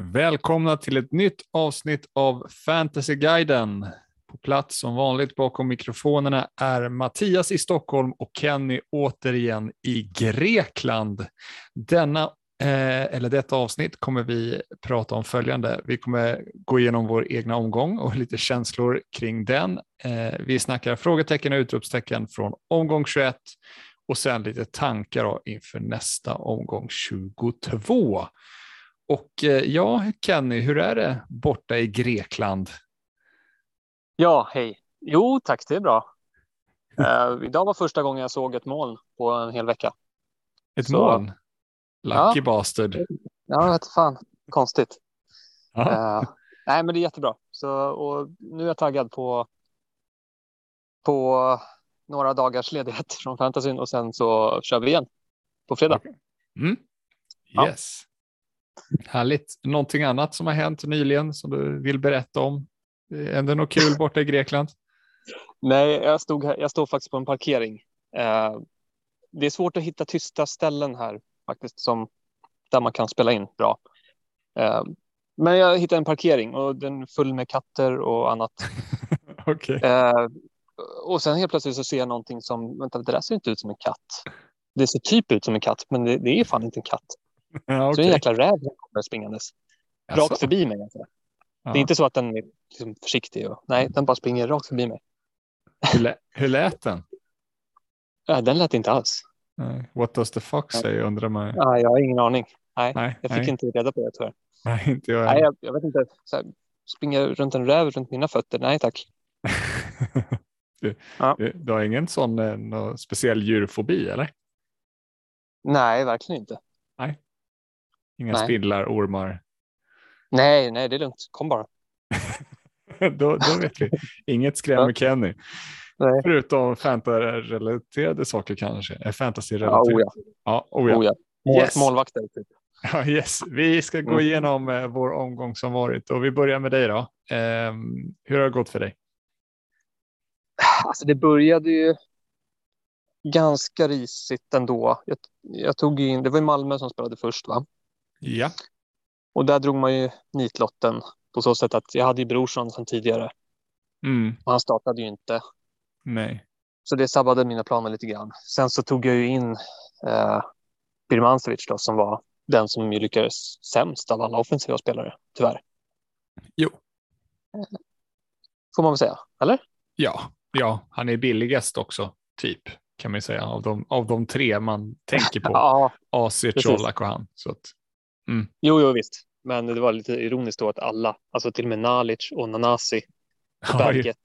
Välkomna till ett nytt avsnitt av Fantasyguiden. På plats som vanligt bakom mikrofonerna är Mattias i Stockholm och Kenny återigen i Grekland. Denna, eh, eller detta avsnitt kommer vi prata om följande. Vi kommer gå igenom vår egna omgång och lite känslor kring den. Eh, vi snackar frågetecken och utropstecken från omgång 21 och sen lite tankar då inför nästa omgång 22. Och eh, ja, Kenny, hur är det borta i Grekland? Ja, hej. Jo, tack, det är bra. Uh, idag var första gången jag såg ett moln på en hel vecka. Ett Så, moln? Lucky ja, bastard. Ja, vet fan. Konstigt. Uh, nej, men det är jättebra. Så, och nu är jag taggad på, på några dagars ledighet från fantasyn och sen så kör vi igen på fredag. Okay. Mm. Yes. Härligt. Någonting annat som har hänt nyligen som du vill berätta om? Är det något kul borta i Grekland? Nej, jag, stod här, jag står faktiskt på en parkering. Eh, det är svårt att hitta tysta ställen här faktiskt som där man kan spela in bra. Eh, men jag hittade en parkering och den är full med katter och annat. okay. eh, och sen helt plötsligt så ser jag någonting som, vänta, det där ser inte ut som en katt. Det ser typ ut som en katt, men det, det är fan inte en katt. Ja, okay. Så en jäkla räv kommer springandes. Rakt alltså. förbi mig. Alltså. Ja. Det är inte så att den är liksom försiktig. Och, nej, den bara springer rakt förbi mig. Hur, lä hur lät den? Ja, den lät inte alls. What does the fox say undrar man. Ja, jag har ingen aning. Nej, nej jag fick nej. inte reda på det tyvärr. Nej, inte jag. Nej, jag, jag vet inte. Så här, springa runt en räv runt mina fötter? Nej tack. du, ja. du, du, har ingen sån eh, någon speciell djurfobi eller? Nej, verkligen inte. Nej. Inga nej. spindlar, ormar? Nej, nej, det är lugnt. Kom bara. då, då vet vi. Inget skrämmer Kenny. Nej. Förutom fantasy-relaterade saker kanske. Fantasy-relaterade. Ja, oh ja. Ja, oh ja. Oh ja. Yes. Målvakter. Typ. Ja, yes. Vi ska gå mm. igenom mm. vår omgång som varit och vi börjar med dig då. Um, hur har det gått för dig? Alltså det började ju ganska risigt ändå. Jag, jag tog in, det var i Malmö som spelade först va? Ja. Och där drog man ju nitlotten på så sätt att jag hade ju Brorsson sedan tidigare. Mm. Och han startade ju inte. Nej. Så det sabbade mina planer lite grann. Sen så tog jag ju in eh, Birmancevic då som var den som ju lyckades sämst av alla offensiva spelare, tyvärr. Jo. Får man väl säga, eller? Ja, ja, han är billigast också, typ kan man säga, av de, av de tre man tänker på. ja, AC, Colak och han. Så att, mm. Jo, jo, visst. Men det var lite ironiskt då att alla, alltså till och med Nalic och Nanasi och Berget,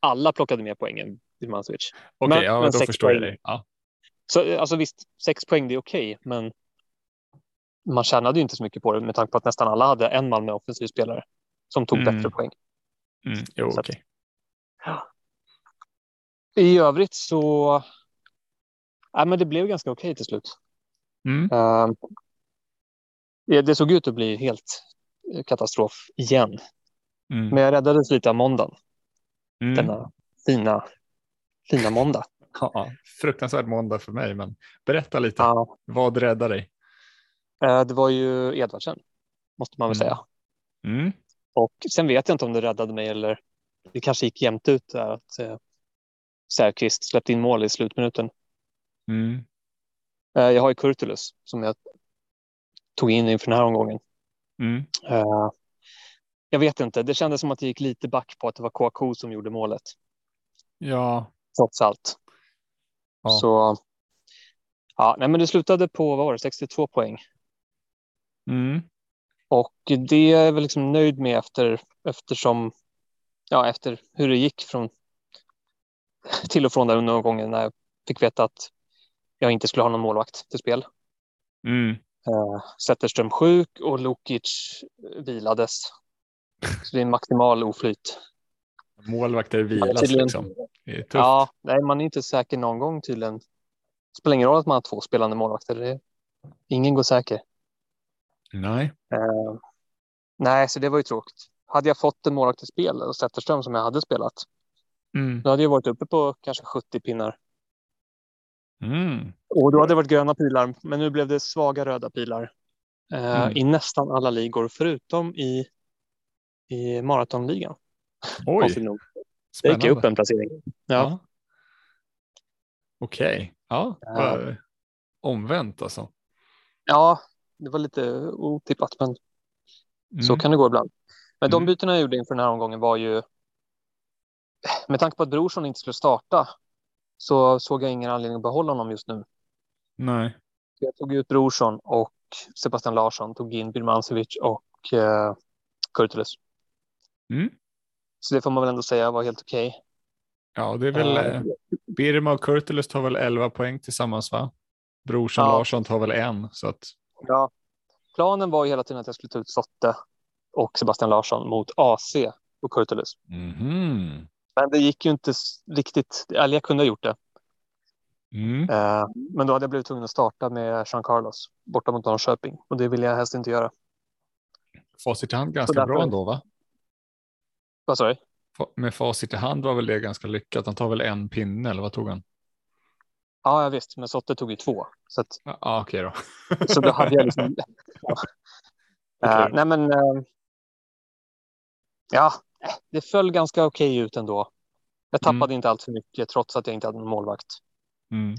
alla plockade mer poäng än Birmancevic. Okej, okay, ja, men då förstår poäng. jag dig. Ja. Så alltså visst, sex poäng det är okej, okay, men man tjänade ju inte så mycket på det med tanke på att nästan alla hade en man med offensiv spelare som tog mm. bättre poäng. Mm. Jo, okej. Okay. Ja. I övrigt så. Ja, men det blev ganska okej okay till slut. Mm. Uh, det såg ut att bli helt katastrof igen. Mm. Men jag räddades lite av måndagen. Mm. Denna fina, fina måndag. Ja, fruktansvärd måndag för mig, men berätta lite. Ja. Vad räddade dig? Uh, det var ju Edvardsen, måste man väl mm. säga. Mm. Och sen vet jag inte om det räddade mig eller det kanske gick jämnt ut där att Särkvist släppte in mål i slutminuten. Mm. Uh, jag har ju Kurtulus som jag tog in inför den här omgången. Mm. Uh, jag vet inte, det kändes som att det gick lite back på att det var KK som gjorde målet. Ja. Trots allt. Ja. Så ja, nej, men det slutade på vad var det, 62 poäng. Mm. Och det är jag väl liksom nöjd med efter eftersom ja, efter hur det gick från till och från där under gången när jag fick veta att jag inte skulle ha någon målvakt till spel. Mm. Uh, Zetterström sjuk och Lukic vilades. Så det är en maximal oflyt. Målvakter vilas tydligen, liksom. Det är tufft. Ja, nej, man är inte säker någon gång tydligen. Det spelar ingen roll att man har två spelande målvakter. Det är, ingen går säker. Nej. Uh, nej, så det var ju tråkigt. Hade jag fått en målvakt till spel och Zetterström som jag hade spelat. Mm. Då hade jag varit uppe på kanske 70 pinnar. Mm. Och då hade det varit gröna pilar, men nu blev det svaga röda pilar. eh, mm. i nästan alla ligor förutom i, i maratonligan. Oj, Det gick upp en placering. Ja. ja. Okej, okay. ja, ja. omvänt alltså. Ja, det var lite otippat, men mm. så kan det gå ibland. Men de mm. bytena jag gjorde inför den här omgången var ju med tanke på att Brorsson inte skulle starta så såg jag ingen anledning att behålla honom just nu. Nej. Jag tog ut Brorsson och Sebastian Larsson, tog in Birmancevic och eh, Kurtulus. Mm. Så det får man väl ändå säga var helt okej. Okay. Ja, det är väl uh, Birma och Kurtulus tar väl 11 poäng tillsammans va? Brorsson ja. Larsson tar väl en så att. Ja, planen var ju hela tiden att jag skulle ta ut Sotte och Sebastian Larsson mot AC och Kurtulus. Mm. Men det gick ju inte riktigt, eller jag kunde ha gjort det. Mm. Uh, men då hade jag blivit tvungen att starta med Jean Carlos borta mot Norrköping och det vill jag helst inte göra. Facit i hand ganska därför... bra ändå va? Vad sa du? Med facit i hand var väl det ganska lyckat. Han tar väl en pinne eller vad tog han? Ja, visst, men Sotte tog ju två. Så att... ja, okej okay då. så då hade jag liksom... ja. okay. uh, nej, men. Uh... ja, det föll ganska okej okay ut ändå. Jag tappade mm. inte allt för mycket trots att jag inte hade någon målvakt. Mm.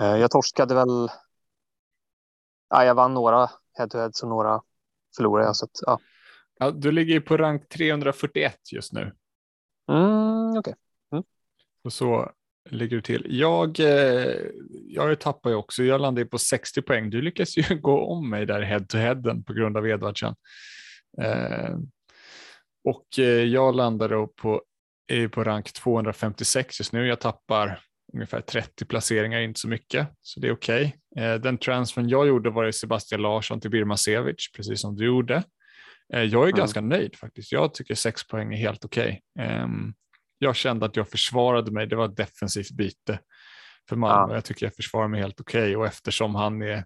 Uh, jag torskade väl. Ja, jag vann några head-to-heads och några förlorade jag. Så att, ja. Ja, du ligger på rank 341 just nu. Mm, okay. Mm. Och så ligger du till. Jag, eh, jag tappar ju också. Jag landade på 60 poäng. Du lyckas ju gå om mig där head to headen på grund av Edvardsen. Och eh, jag landade på, är på rank 256 just nu. Jag tappar ungefär 30 placeringar, inte så mycket, så det är okej. Okay. Eh, den transfern jag gjorde var Sebastian Larsson till Birma Sevic, precis som du gjorde. Eh, jag är mm. ganska nöjd faktiskt. Jag tycker sex poäng är helt okej. Okay. Ehm, jag kände att jag försvarade mig. Det var ett defensivt byte för Malmö. Ja. Jag tycker jag försvarar mig helt okej okay. och eftersom han är,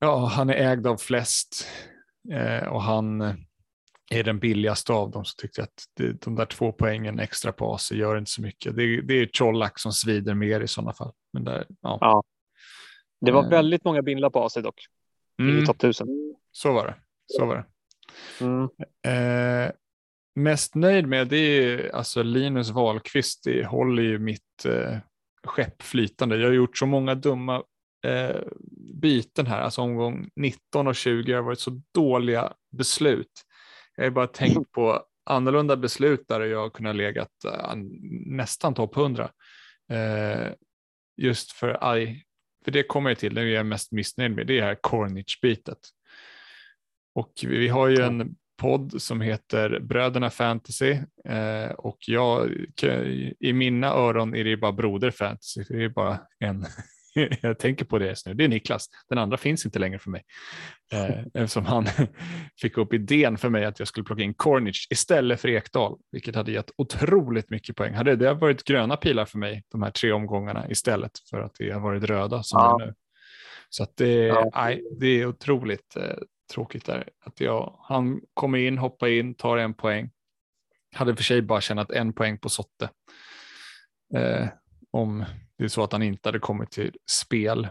ja, han är ägd av flest eh, och han är den billigaste av dem så tyckte jag att de där två poängen extra på AC gör inte så mycket. Det, det är Colak som svider mer i sådana fall. Men där, ja. ja. Det var eh. väldigt många bindlar på AC dock. Mm. I topp 1000. Så var det. Så var det. Mm. Eh, mest nöjd med det är alltså Linus Wahlqvist. Det håller ju mitt eh, skepp flytande. Jag har gjort så många dumma eh, byten här, alltså omgång 19 och 20 har varit så dåliga beslut. Jag har bara tänkt på annorlunda beslut där jag kunnat legat uh, nästan topp 100. Uh, eh, just för, aj, för det kommer jag till, det är jag mest missnöjd med, det är här Corniche-bytet. Och vi har ju en podd som heter Bröderna Fantasy eh, och jag, i mina öron är det bara Broder Fantasy, det är bara en jag tänker på det just nu, det är Niklas. Den andra finns inte längre för mig. Eh, eftersom han fick upp idén för mig att jag skulle plocka in Cornish istället för Ekdal, vilket hade gett otroligt mycket poäng. Hade det varit gröna pilar för mig de här tre omgångarna istället för att det har varit röda som ja. det är nu. Så att det, ja. nej, det är otroligt eh, tråkigt där. Att jag, han kommer in, hoppar in, tar en poäng. Hade för sig bara tjänat en poäng på Sotte. Eh, om det är så att han inte hade kommit till spel.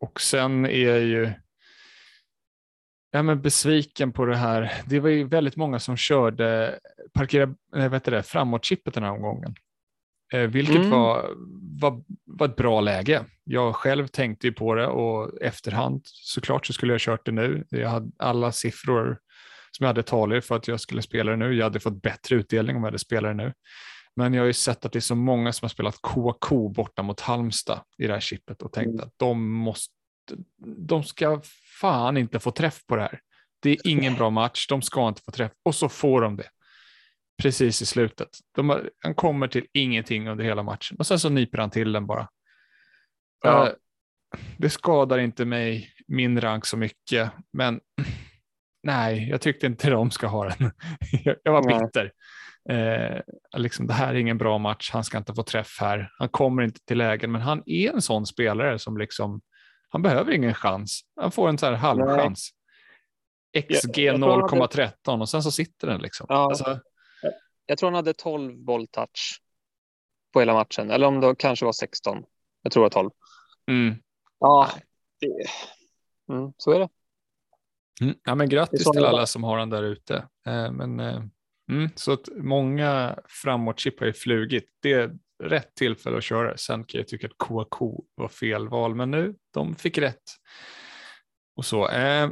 Och sen är jag ju ja, men besviken på det här. Det var ju väldigt många som körde parkera, vet det, framåt-chippet den här omgången. Eh, vilket mm. var, var, var ett bra läge. Jag själv tänkte ju på det och efterhand såklart så skulle jag kört det nu. Jag hade alla siffror som jag hade talar för att jag skulle spela det nu. Jag hade fått bättre utdelning om jag hade spelat det nu. Men jag har ju sett att det är så många som har spelat KK borta mot Halmstad i det här chippet och tänkt mm. att de måste, de ska fan inte få träff på det här. Det är ingen bra match, de ska inte få träff och så får de det. Precis i slutet. De har, han kommer till ingenting under hela matchen och sen så nyper han till den bara. Ja. Uh, det skadar inte mig, min rank så mycket, men nej, jag tyckte inte de ska ha den. jag var bitter. Eh, liksom, det här är ingen bra match, han ska inte få träff här. Han kommer inte till lägen, men han är en sån spelare som liksom, han behöver ingen chans. Han får en så här halvchans. XG 0,13 och sen så sitter den liksom. Ja, alltså, jag tror han hade 12 bolltouch på hela matchen, eller om det kanske var 16. Jag tror det var 12. Mm. Ja, det, mm, så är det. Mm. Ja, men grattis till alla som har den där ute. Eh, men, eh, mm, så att många framåtchip har ju flugit. Det är rätt tillfälle att köra. Sen kan jag tycka att KK var fel val, men nu de fick rätt. Och så. Eh,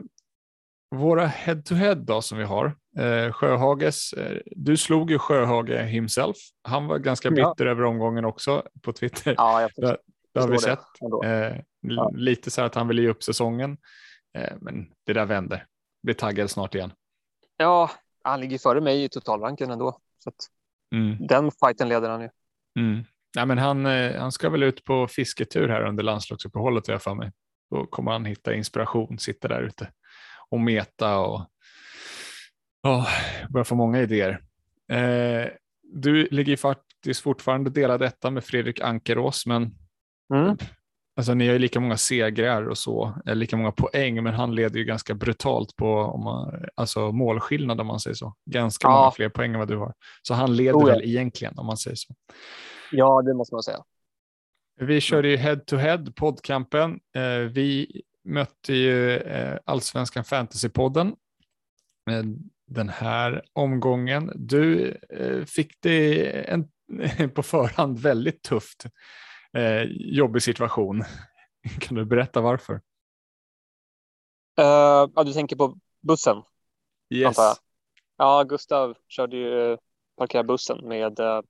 våra head-to-head då som vi har. Eh, Sjöhages, eh, du slog ju Sjöhage himself. Han var ganska bitter ja. över omgången också på Twitter. Ja, jag det, det har vi sett. Eh, ja. Lite så att han vill ge upp säsongen. Eh, men det där vänder. Blir taggad snart igen. Ja, han ligger före mig i totalranken ändå. Så mm. Den fighten leder han ju. Mm. Ja, men han, eh, han ska väl ut på fisketur här under landslagsuppehållet, jag för mig. Då kommer han hitta inspiration, sitta där ute och meta och ja, börja få många idéer. Eh, du ligger faktiskt fortfarande delad detta med Fredrik Ankerås, men mm. Alltså, ni har ju lika många segrar och så, lika många poäng, men han leder ju ganska brutalt på om man, alltså målskillnad om man säger så. Ganska ja. många fler poäng än vad du har. Så han leder oh, ja. väl egentligen om man säger så. Ja, det måste man säga. Vi körde ju head to head poddkampen. Eh, vi mötte ju eh, Allsvenskan Fantasypodden den här omgången. Du eh, fick det en, på förhand väldigt tufft eh, jobbig situation. Kan du berätta varför? Uh, ja, du tänker på bussen? Yes. Ja, Gustav körde ju parkera bussen med, uh,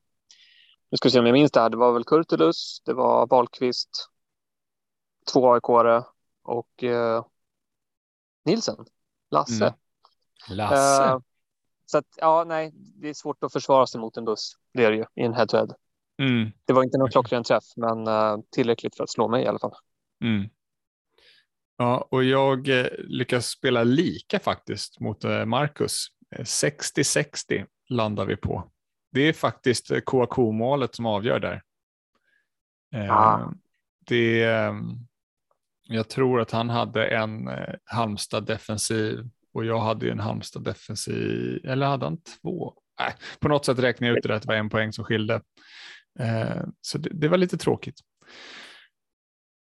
nu ska vi se om jag minns det här, det var väl Kurtulus, det var Wahlqvist, två aik och uh, Nilsen, Lasse. Mm. Lasse. Uh, så att, ja, nej, det är svårt att försvara sig mot en buss. Det är det ju i en head-to-head. Mm. Det var inte någon klockren träff, men uh, tillräckligt för att slå mig i alla fall. Mm. Ja, och jag eh, lyckas spela lika faktiskt mot eh, Marcus. 60-60 landar vi på. Det är faktiskt KK-målet som avgör där. Ah. Det, jag tror att han hade en Halmstad defensiv och jag hade ju en Halmstad defensiv, eller hade han två? Nej, på något sätt räknade jag ut det att det var en poäng som skilde. Eh, så det, det, var lite tråkigt.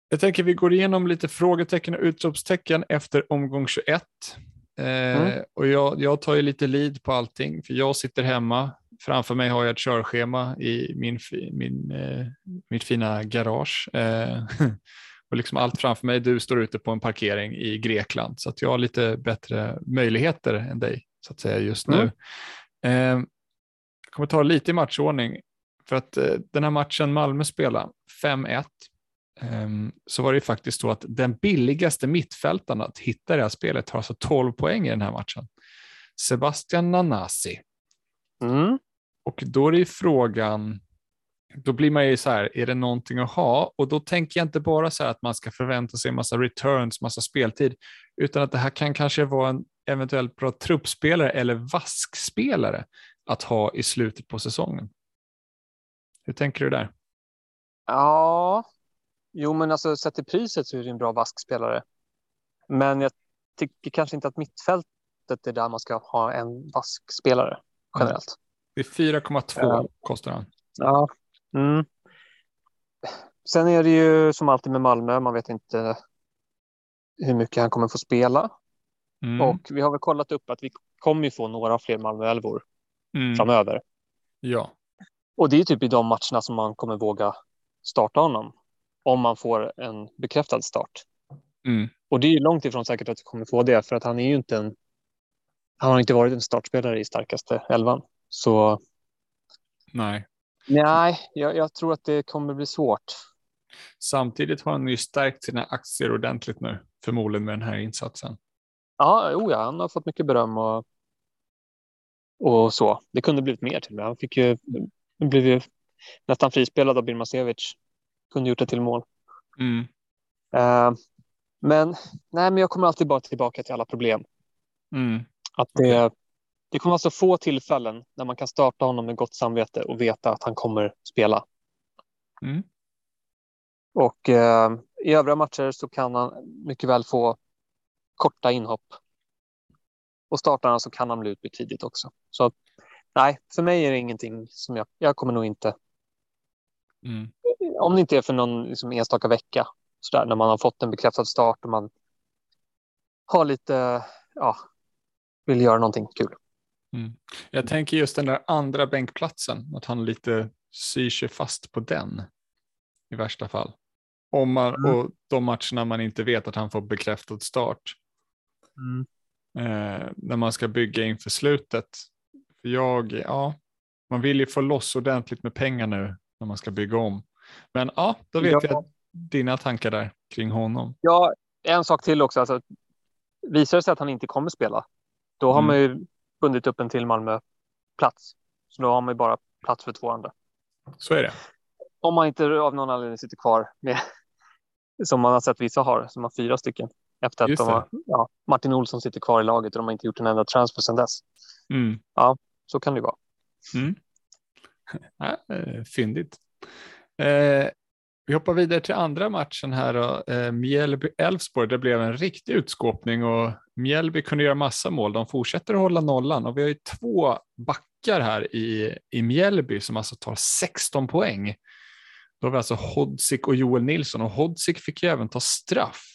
Jag tänker vi går igenom lite frågetecken och utropstecken efter omgång 21. Eh, mm. Och jag, jag tar ju lite lead på allting, för jag sitter hemma. Framför mig har jag ett körschema i min, min, eh, mitt fina garage. Eh, och liksom allt framför mig. Du står ute på en parkering i Grekland så att jag har lite bättre möjligheter än dig så att säga just nu. Mm. Eh, jag kommer ta lite i matchordning för att eh, den här matchen Malmö spelade 5-1 eh, så var det faktiskt så att den billigaste mittfältaren att hitta det här spelet har alltså 12 poäng i den här matchen. Sebastian Nanasi. Mm. Och då är det frågan, då blir man ju så här, är det någonting att ha? Och då tänker jag inte bara så här att man ska förvänta sig en massa returns, massa speltid, utan att det här kan kanske vara en eventuellt bra truppspelare eller vaskspelare att ha i slutet på säsongen. Hur tänker du där? Ja, jo men alltså sett till priset så är det en bra vaskspelare. Men jag tycker kanske inte att mittfältet är där man ska ha en vaskspelare generellt. Det är 4,2 ja. kostar han. Ja, Mm. Sen är det ju som alltid med Malmö, man vet inte hur mycket han kommer få spela. Mm. Och vi har väl kollat upp att vi kommer få några fler Malmö-älvor mm. framöver. Ja. Och det är typ i de matcherna som man kommer våga starta honom. Om man får en bekräftad start. Mm. Och det är ju långt ifrån säkert att vi kommer få det, för att han är ju inte en... Han har inte varit en startspelare i starkaste elvan. Så... Nej. Nej, jag, jag, tror att det kommer bli svårt. Samtidigt har han ju stärkt sina aktier ordentligt nu, förmodligen med den här insatsen. Ja, oh ja han har fått mycket beröm och, och så. Det kunde blivit mer till och med. Han fick ju, blev ju nästan frispelad av Birmasevic. Kunde gjort det till mål. Mm. Uh, men, nej, men jag kommer alltid bara tillbaka till alla problem. Mm. Att det, okay. Det kommer alltså få tillfällen när man kan starta honom med gott samvete och veta att han kommer spela. Mm. Och eh, i övriga matcher så kan han mycket väl få korta inhopp. Och startar han så kan han bli utbytt tidigt också. Så nej, för mig är det ingenting som jag, jag kommer nog inte. Mm. Om det inte är för någon liksom, enstaka vecka så där, när man har fått en bekräftad start och man har lite ja, vill göra någonting kul. Mm. Jag tänker just den där andra bänkplatsen, att han lite syr sig fast på den i värsta fall. Om man, mm. Och de matcherna man inte vet att han får bekräftad start. Mm. Eh, när man ska bygga inför slutet. För jag, ja, man vill ju få loss ordentligt med pengar nu när man ska bygga om. Men ja, då vet ja. jag dina tankar där kring honom. Ja, en sak till också. Alltså, visar det sig att han inte kommer spela, då har mm. man ju bundit upp en till Malmö-plats. Så då har man ju bara plats för två andra. Så är det. Om man inte av någon anledning sitter kvar med, som man har sett vissa har, som har fyra stycken. Efter att de har, ja, Martin Olsson sitter kvar i laget och de har inte gjort en enda transfer sedan dess. Mm. Ja, så kan det vara. Mm. Ja, fyndigt. Eh, vi hoppar vidare till andra matchen här. Eh, Mjällby-Elfsborg. Det blev en riktig utskåpning och Mjällby kunde göra massa mål. De fortsätter att hålla nollan och vi har ju två backar här i, i Mjällby som alltså tar 16 poäng. Då har vi alltså Hodzik och Joel Nilsson och Hodzik fick ju även ta straff.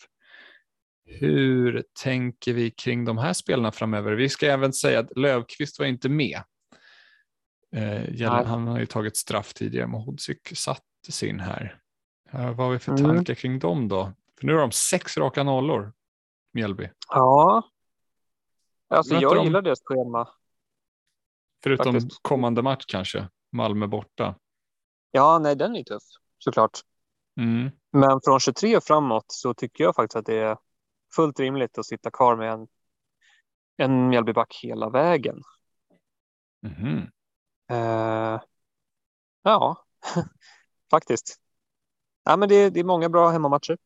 Hur tänker vi kring de här spelarna framöver? Vi ska även säga att Lövqvist var inte med. Eh, han har ju tagit straff tidigare, men Hodzik satte sin här. Uh, vad har vi för mm. tankar kring dem då? För nu har de sex raka nollor, Mjällby. Ja, alltså jag de... gillar deras schema. Förutom Faktiskt. kommande match kanske, Malmö borta. Ja, nej, den är tuff såklart. Mm. Men från 23 och framåt så tycker jag faktiskt att det är fullt rimligt att sitta kvar med en, en Mjällbyback hela vägen. Mm. Uh, ja, faktiskt. Ja, men det, det är många bra hemmamatcher.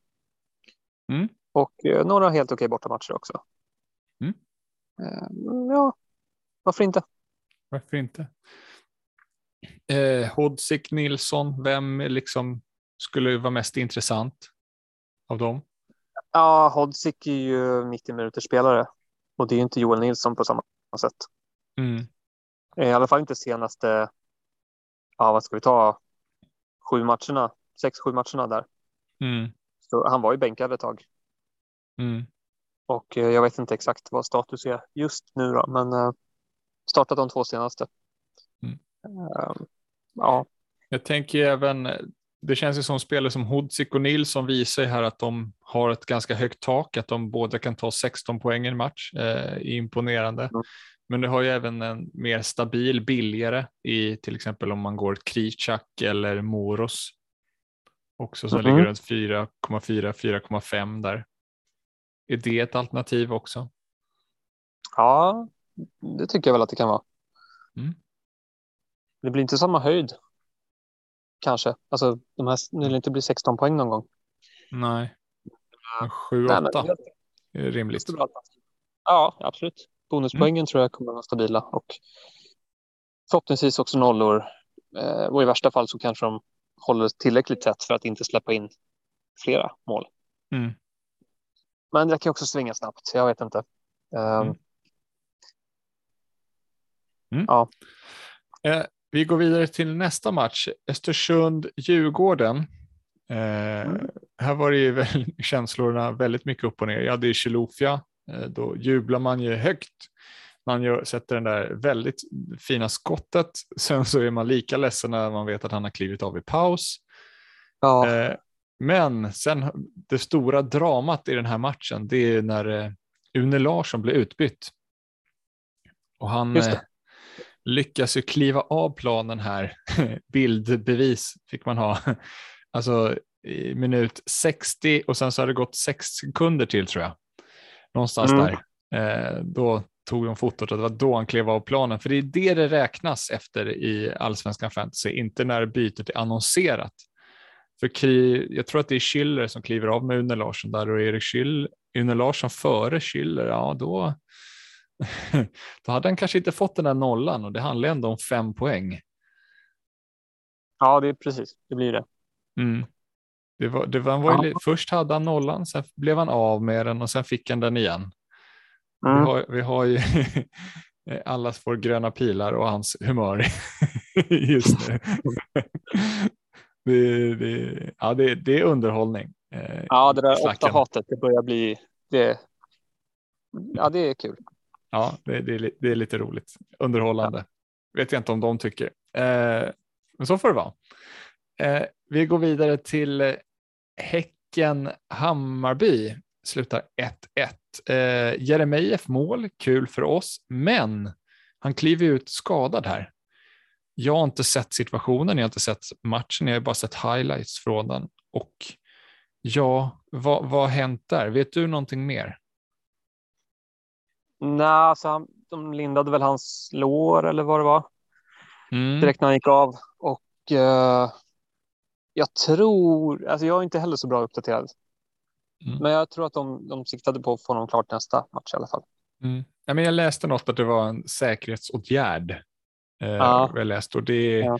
Mm. Och uh, några helt okej bortamatcher också. Mm. Uh, ja, varför inte? Varför inte? Eh, Hodzik Nilsson, vem liksom skulle vara mest intressant av dem? Ja, Hodzik är ju 90 minuters spelare och det är inte Joel Nilsson på samma sätt. Mm. I alla fall inte senaste, ja vad ska vi ta, sju matcherna, sex, sju matcherna där. Mm. Så han var ju bänkad ett tag. Mm. Och eh, jag vet inte exakt vad status är just nu då, men eh, startat de två senaste. Mm. Uh, ja. Jag tänker även, det känns ju som spelare som Hodzik och Nilsson visar här att de har ett ganska högt tak, att de båda kan ta 16 poäng i en match. Eh, imponerande. Mm. Men du har ju även en mer stabil, billigare i till exempel om man går Kricak eller Moros. Också som mm. ligger runt 4,4-4,5 där. Är det ett alternativ också? Ja, det tycker jag väl att det kan vara. Mm. Det blir inte samma höjd. Kanske. Alltså, de här, det vill inte bli 16 poäng någon gång. Nej. 7-8 är rimligt. Ja, absolut. Bonuspoängen mm. tror jag kommer att vara stabila och förhoppningsvis också nollor. Eh, och i värsta fall så kanske de håller tillräckligt tätt för att inte släppa in flera mål. Mm. Men det kan också svänga snabbt. Jag vet inte. Um. Mm. Ja. Eh, vi går vidare till nästa match. Östersund-Djurgården. Eh, mm. Här var det ju väl, känslorna väldigt mycket upp och ner. Ja, det är Chilufya Eh, då jublar man ju högt. Man gör, sätter den där väldigt fina skottet. Sen så är man lika ledsen när man vet att han har klivit av i paus. Ja. Eh, men sen det stora dramat i den här matchen, det är när eh, Une Larsson blir utbytt. Och han lyckas ju kliva av planen här. Bildbevis fick man ha. Alltså i minut 60 och sen så har det gått sex sekunder till tror jag någonstans mm. där. Eh, då tog de fotot och det var då han klev av planen. För det är det det räknas efter i allsvenskan fantasy, inte när bytet är annonserat. För jag tror att det är Schiller som kliver av med Une Larsson där och Erik Schill, Une Larsson före Schiller, ja då, då hade han kanske inte fått den där nollan och det handlar ändå om fem poäng. Ja, det är precis, det blir det. Mm. Det var, det var, var ja. Först hade han nollan, sen blev han av med den och sen fick han den igen. Mm. Vi, har, vi har ju allas vår gröna pilar och hans humör just nu. det, det, ja, det, det är underhållning. Eh, ja, det där åtta hatet, det börjar bli, det, ja, det är kul. Ja, det, det, är, det är lite roligt. Underhållande. Ja. Vet jag inte om de tycker. Eh, men så får det vara. Eh, vi går vidare till Häcken-Hammarby. Slutar 1-1. Eh, Jeremejeff mål, kul för oss, men han kliver ut skadad här. Jag har inte sett situationen, jag har inte sett matchen, jag har bara sett highlights från den. Och ja, vad, vad har hänt där? Vet du någonting mer? Nej, alltså han, de lindade väl hans lår eller vad det var. Mm. Direkt när han gick av. Och uh, jag tror, alltså jag är inte heller så bra uppdaterad. Mm. Men jag tror att de, de siktade på att få honom klart nästa match i alla fall. Mm. Ja, men jag läste något att det var en säkerhetsåtgärd. Eh, ja. jag läst. Och det, ja.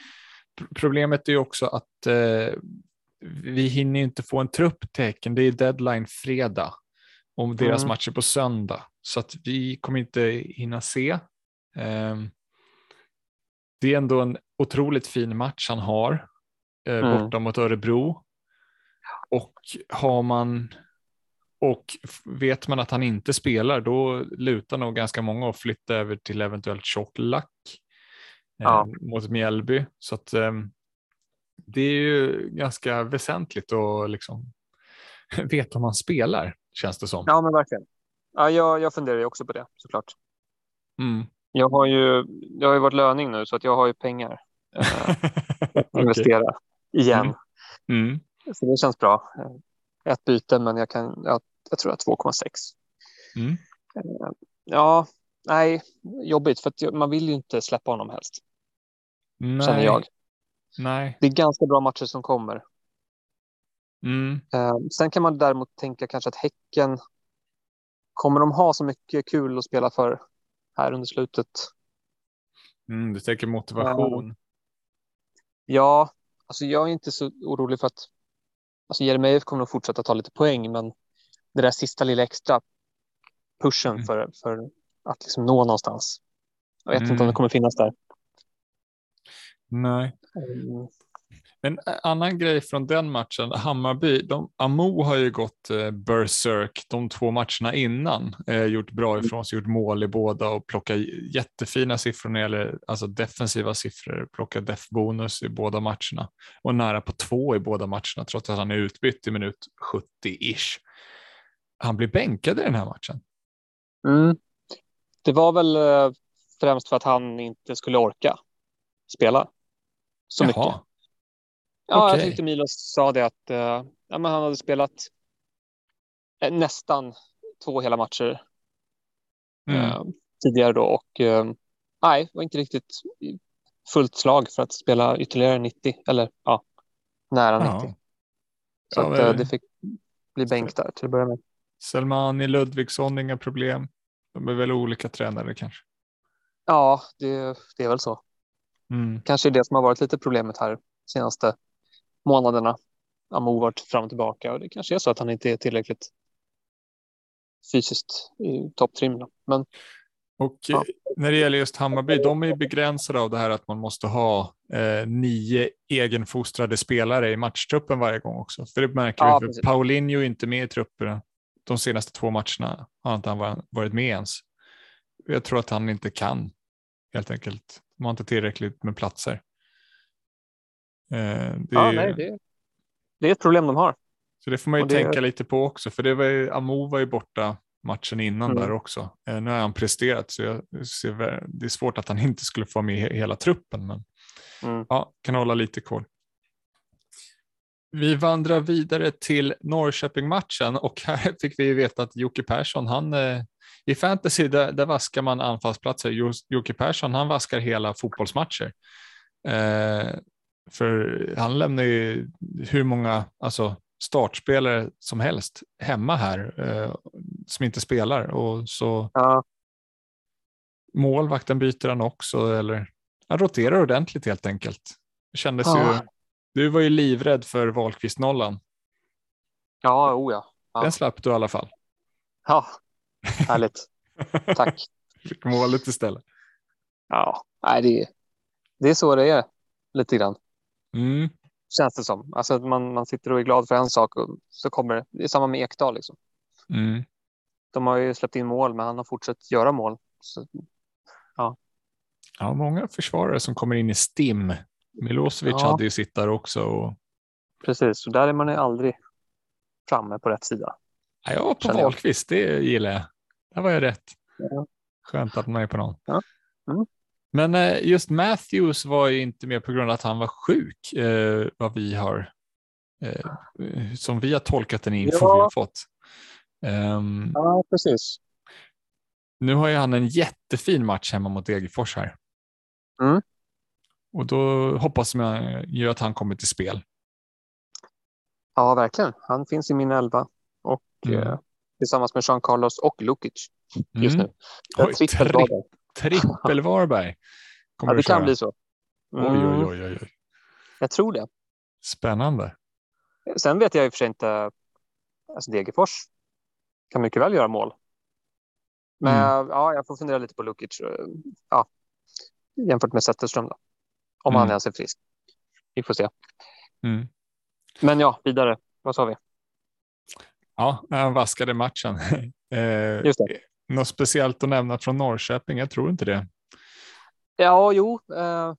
Problemet är ju också att eh, vi hinner inte få en trupp tecken. Det är deadline fredag om deras mm. matcher på söndag. Så att vi kommer inte hinna se. Eh, det är ändå en otroligt fin match han har eh, mm. borta mot Örebro. Och har man och vet man att han inte spelar då lutar nog ganska många att flytta över till eventuellt tjocklack eh, ja. mot Mjällby. Så att, eh, det är ju ganska väsentligt att liksom veta om han spelar känns det som. Ja men verkligen. Ja, jag, jag funderar ju också på det såklart. Mm. Jag, har ju, jag har ju varit löning nu så att jag har ju pengar eh, att investera okay. igen. Mm. Mm. Så det känns bra. Ett byte men jag, kan, jag jag tror jag 2,6. Mm. Eh, ja, nej, jobbigt för att man vill ju inte släppa honom helst. Nej. Känner jag. Nej. Det är ganska bra matcher som kommer. Mm. Eh, sen kan man däremot tänka kanske att Häcken kommer de ha så mycket kul att spela för här under slutet. Mm, du tänker motivation. Eh, ja, alltså jag är inte så orolig för att alltså Jeremejeff kommer att fortsätta ta lite poäng, men det där sista lilla extra pushen mm. för, för att liksom nå någonstans. Jag vet mm. inte om det mm. kommer finnas där. Nej. En annan grej från den matchen, Hammarby, de, Amo har ju gått eh, berserk de två matcherna innan, eh, gjort bra mm. ifrån sig, gjort mål i båda och plockat jättefina siffror när det gäller alltså defensiva siffror, plockat def-bonus i båda matcherna och nära på två i båda matcherna trots att han är utbytt i minut 70-ish han blir bänkad i den här matchen. Mm. Det var väl eh, främst för att han inte skulle orka spela så Jaha. mycket. Ja, okay. jag tyckte Milos sa det att uh, ja, men han hade spelat uh, nästan två hela matcher mm. uh, tidigare då och nej, var inte riktigt fullt slag för att spela ytterligare 90 eller ja, nära ja. 90. Så ja, att, det fick bli bänk där till att börja med. Selmani, Ludvigsson, inga problem. De är väl olika tränare kanske. Ja, det, det är väl så. Mm. Kanske det som har varit lite problemet här senaste månaderna. Amo varit fram och tillbaka och det kanske är så att han inte är tillräckligt fysiskt i topptrim. Men och ja. när det gäller just Hammarby, de är begränsade av det här att man måste ha eh, nio egenfostrade spelare i matchtruppen varje gång också. För det märker ja, vi, för Paulinho är inte med i truppen de senaste två matcherna har inte han varit med ens. Jag tror att han inte kan helt enkelt. De har inte tillräckligt med platser. Eh, det, ja, nej, det, det, är ett problem de har. Så det får man ju det... tänka lite på också, för det var ju, Amo var ju borta matchen innan mm. där också. Eh, nu har han presterat så jag ser, det är svårt att han inte skulle få med hela truppen, men mm. ja, kan hålla lite koll. Vi vandrar vidare till Norrköping-matchen och här fick vi veta att Jocke Persson, han eh, i fantasy där, där vaskar man anfallsplatser. Jocke Persson, han vaskar hela fotbollsmatcher. Eh, för han lämnar ju hur många alltså, startspelare som helst hemma här eh, som inte spelar och så. Ja. Målvakten byter han också eller han roterar ordentligt helt enkelt. Det kändes ja. ju du var ju livrädd för Wahlqvist-nollan. Ja, o ja. ja. Den slapp du i alla fall. Ja, härligt. Tack. Fick målet istället. Ja, nej, det, det är så det är lite grann. Mm. Känns det som. Alltså man, man sitter och är glad för en sak och så kommer det. Det är samma med Ekdal liksom. Mm. de har ju släppt in mål, men han har fortsatt göra mål. Så, ja. ja, många försvarare som kommer in i STIM. Milosevic ja. hade ju sitt där också. Och... Precis, och där är man ju aldrig framme på rätt sida. Ja, jag var på Wahlqvist, det gillar jag. Där var jag rätt. Ja. Skönt att man är på någon. Ja. Mm. Men eh, just Matthews var ju inte med på grund av att han var sjuk, eh, vad vi har, eh, som vi har tolkat den info ja. vi har fått. Um, ja, precis. Nu har ju han en jättefin match hemma mot Degerfors här. Mm. Och då hoppas man ju att han kommer till spel. Ja, verkligen. Han finns i min elva och mm. eh, tillsammans med Jean Carlos och Lukic just mm. nu. Oj, trippel Varberg. Ja, det kan bli så. Mm. Oj, oj, oj, oj. Jag tror det. Spännande. Sen vet jag i och för sig inte. Alltså Degerfors kan mycket väl göra mål. Men mm. ja, jag får fundera lite på Lukic. Ja, jämfört med Zetterström då. Om mm. han ens är frisk. Vi får se. Mm. Men ja, vidare. Vad sa vi? Ja, han vaskade matchen. eh, Just det. Något speciellt att nämna från Norrköping? Jag tror inte det. Ja, jo. Eh,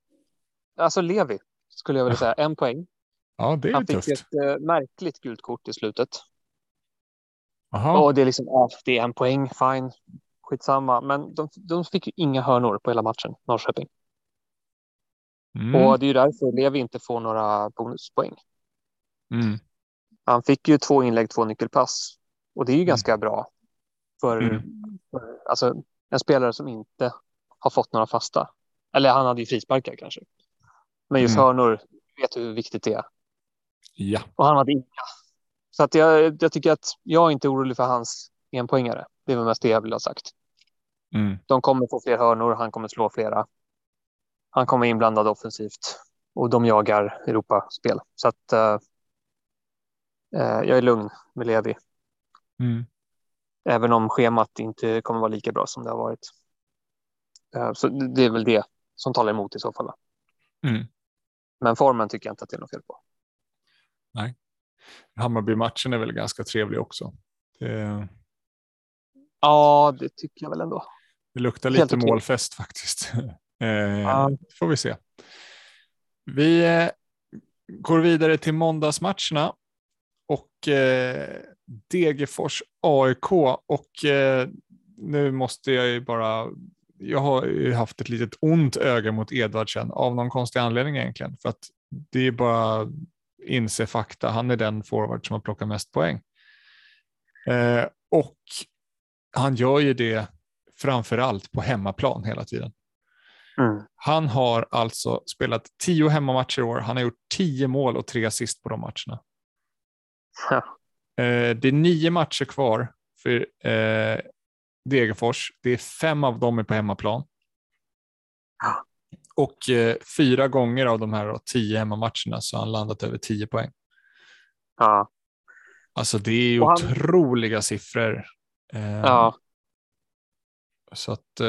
alltså Levi skulle jag vilja säga. En poäng. Ja, det är Han tufft. fick ett eh, märkligt gult kort i slutet. Aha. Och det är liksom, ja, det är en poäng, fine, skitsamma. Men de, de fick ju inga hörnor på hela matchen, Norrköping. Mm. Och det är ju därför Levi inte får några bonuspoäng. Mm. Han fick ju två inlägg, två nyckelpass. Och det är ju mm. ganska bra för, mm. för alltså, en spelare som inte har fått några fasta. Eller han hade ju frisparkar kanske. Men just mm. hörnor, vet du hur viktigt det är? Ja. Och han hade inga. Så att jag, jag tycker att jag är inte orolig för hans enpoängare. Det är väl mest det jag vill ha sagt. Mm. De kommer få fler hörnor, han kommer slå flera. Han kommer inblandad offensivt och de jagar Europaspel. Så att uh, uh, jag är lugn med Levi. Mm. Även om schemat inte kommer vara lika bra som det har varit. Uh, så det är väl det som talar emot i så fall. Mm. Men formen tycker jag inte att det är något fel på. Nej. Hammarby-matchen är väl ganska trevlig också. Det... Ja, det tycker jag väl ändå. Det luktar lite målfest faktiskt. eh, ja. får vi se. Vi eh, går vidare till måndagsmatcherna och eh, Degerfors AIK och eh, nu måste jag ju bara jag har ju haft ett litet ont öga mot Edvardsen av någon konstig anledning egentligen. För att det är bara inse fakta. Han är den forward som har plockat mest poäng. Eh, och han gör ju det framför allt på hemmaplan hela tiden. Mm. Han har alltså spelat tio hemmamatcher i år. Han har gjort tio mål och tre assist på de matcherna. Ja. Eh, det är nio matcher kvar för eh, Degerfors. Det är fem av dem är på hemmaplan. Ja. Och eh, fyra gånger av de här då, tio hemmamatcherna så har han landat över tio poäng. Ja. Alltså det är ju han... otroliga siffror. Ja. Så att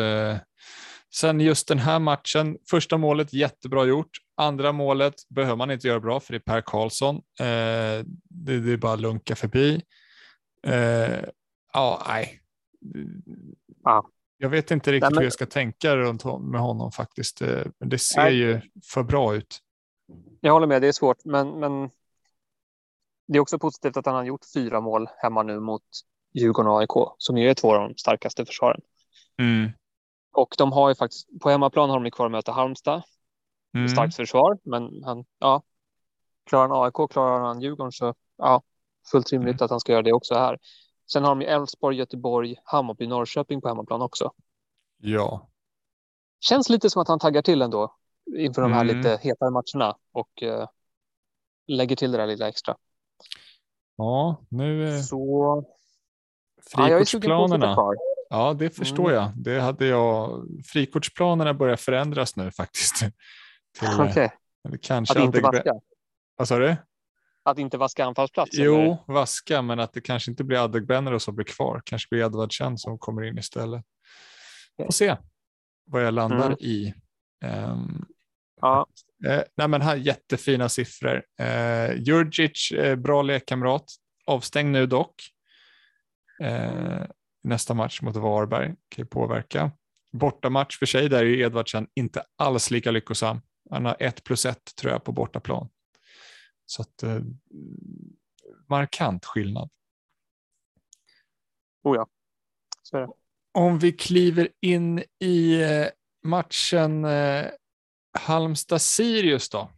sen just den här matchen, första målet jättebra gjort. Andra målet behöver man inte göra bra för det är Per Karlsson. Eh, det, det, är bara att lunka förbi. Eh, ja, nej. Ja. Jag vet inte riktigt Nej, men... hur jag ska tänka runt med honom faktiskt. Eh, men det ser Nej. ju för bra ut. Jag håller med, det är svårt, men, men det är också positivt att han har gjort fyra mål hemma nu mot Djurgården och AIK, som ju är två av de starkaste försvaren. Mm. Och de har ju faktiskt, på hemmaplan har de kvar att möta Halmstad. Mm. Starkt försvar, men han, ja, klarar han AIK, klarar han Djurgården så ja, fullt rimligt mm. att han ska göra det också här. Sen har de ju Elfsborg, Göteborg, Hammarby, Norrköping på hemmaplan också. Ja. Känns lite som att han taggar till ändå inför de här mm. lite hetare matcherna och uh, lägger till det där lilla extra. Ja, nu. Så. Frikortsplanerna. Ja, ja, det förstår mm. jag. Det hade jag. Frikortsplanerna börjar förändras nu faktiskt. Okej. Okay. Kanske att inte vaska. Vad sa du? Att inte vaska anfallsplats? Jo, eller? vaska, men att det kanske inte blir Adegbenro som blir kvar. Kanske blir Edvardsen som kommer in istället. Får se vad jag landar mm. i. Um, ja. eh, nej, men här, jättefina siffror. Eh, Jurgic, eh, bra lekkamrat. Avstängd nu dock. Eh, nästa match mot Varberg kan ju påverka. Bortamatch för sig, där är ju Edvardsen inte alls lika lyckosam. Han har ett plus ett tror jag på bortaplan. Så att eh, markant skillnad. Oh ja, så är det. Om vi kliver in i eh, matchen eh, Halmstad-Sirius då.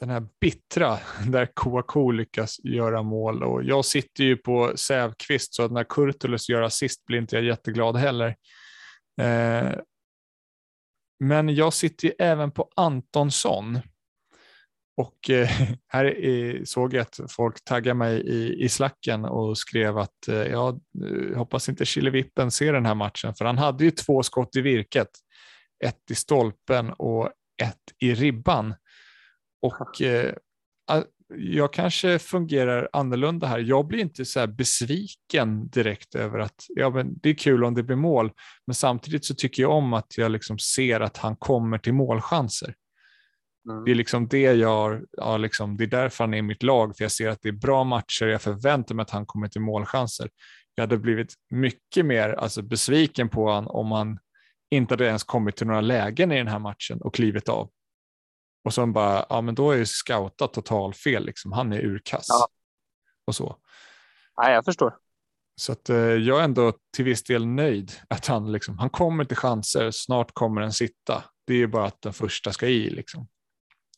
Den här bittra där Kouakou lyckas göra mål och jag sitter ju på Sävqvist så att när Kurtulus gör assist blir inte jag jätteglad heller. Eh, men jag sitter ju även på Antonsson. Och eh, här såg jag att folk taggade mig i, i slacken och skrev att eh, jag hoppas inte Killevippen ser den här matchen, för han hade ju två skott i virket. Ett i stolpen och ett i ribban. Och jag kanske fungerar annorlunda här. Jag blir inte så besviken direkt över att ja, men det är kul om det blir mål, men samtidigt så tycker jag om att jag liksom ser att han kommer till målchanser. Mm. Det är liksom det jag, ja, liksom, det är därför han är i mitt lag, för jag ser att det är bra matcher, jag förväntar mig att han kommer till målchanser. Jag hade blivit mycket mer alltså, besviken på honom om han inte hade ens kommit till några lägen i den här matchen och klivit av. Och så bara, ja men då är ju scoutat total fel, liksom. han är urkass. Ja. Och så. Nej, jag förstår. Så att, eh, jag är ändå till viss del nöjd att han, liksom, han kommer till chanser, snart kommer den sitta. Det är ju bara att den första ska i. Liksom.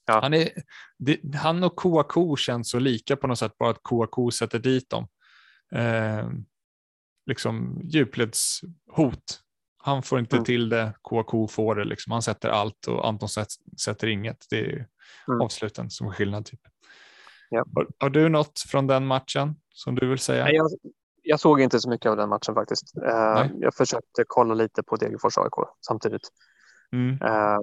Ja. Han, är, det, han och Kouakou känns så lika på något sätt, bara att Kouakou sätter dit dem. Eh, liksom djupledshot han får inte mm. till det, KK får det. Liksom. Han sätter allt och Anton sätter inget. Det är mm. avsluten som skillnad. Typ. Ja. Har, har, du något från den matchen som du vill säga? Nej, jag, jag såg inte så mycket av den matchen faktiskt. Uh, jag försökte kolla lite på Degerfors AIK samtidigt. Mm. Uh,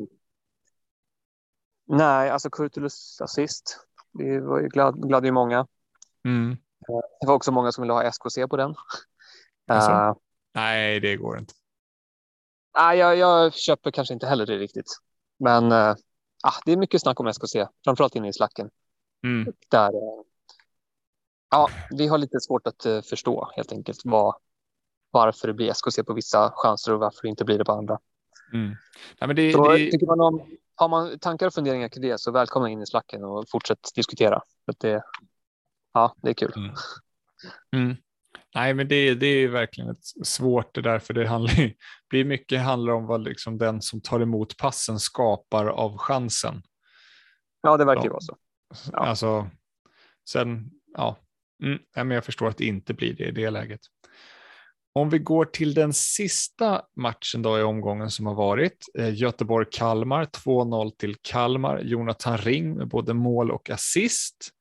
nej, alltså Kurtulus assist. Det var ju glad, gladde ju många. Mm. Uh, det var också många som ville ha SKC på den. Alltså? Nej, det går inte. Nej, jag, jag köper kanske inte heller det riktigt. Men äh, det är mycket snack om SKC, framförallt inne i slacken. Mm. Där, äh, ja, vi har lite svårt att äh, förstå helt enkelt vad, varför det blir SKC på vissa chanser och varför det inte blir det på andra. Mm. Men det, så, det... tycker man om, har man tankar och funderingar kring det så välkomna in i slacken och fortsätt diskutera. För det, ja, det är kul. Mm. Mm. Nej, men det, det är verkligen ett svårt det där, för det handlar, blir mycket handlar om vad liksom den som tar emot passen skapar av chansen. Ja, det verkar ju vara så. Ja. Alltså, sen, ja, mm, men jag förstår att det inte blir det i det läget. Om vi går till den sista matchen då i omgången som har varit, eh, Göteborg-Kalmar, 2-0 till Kalmar, Jonathan Ring med både mål och assist.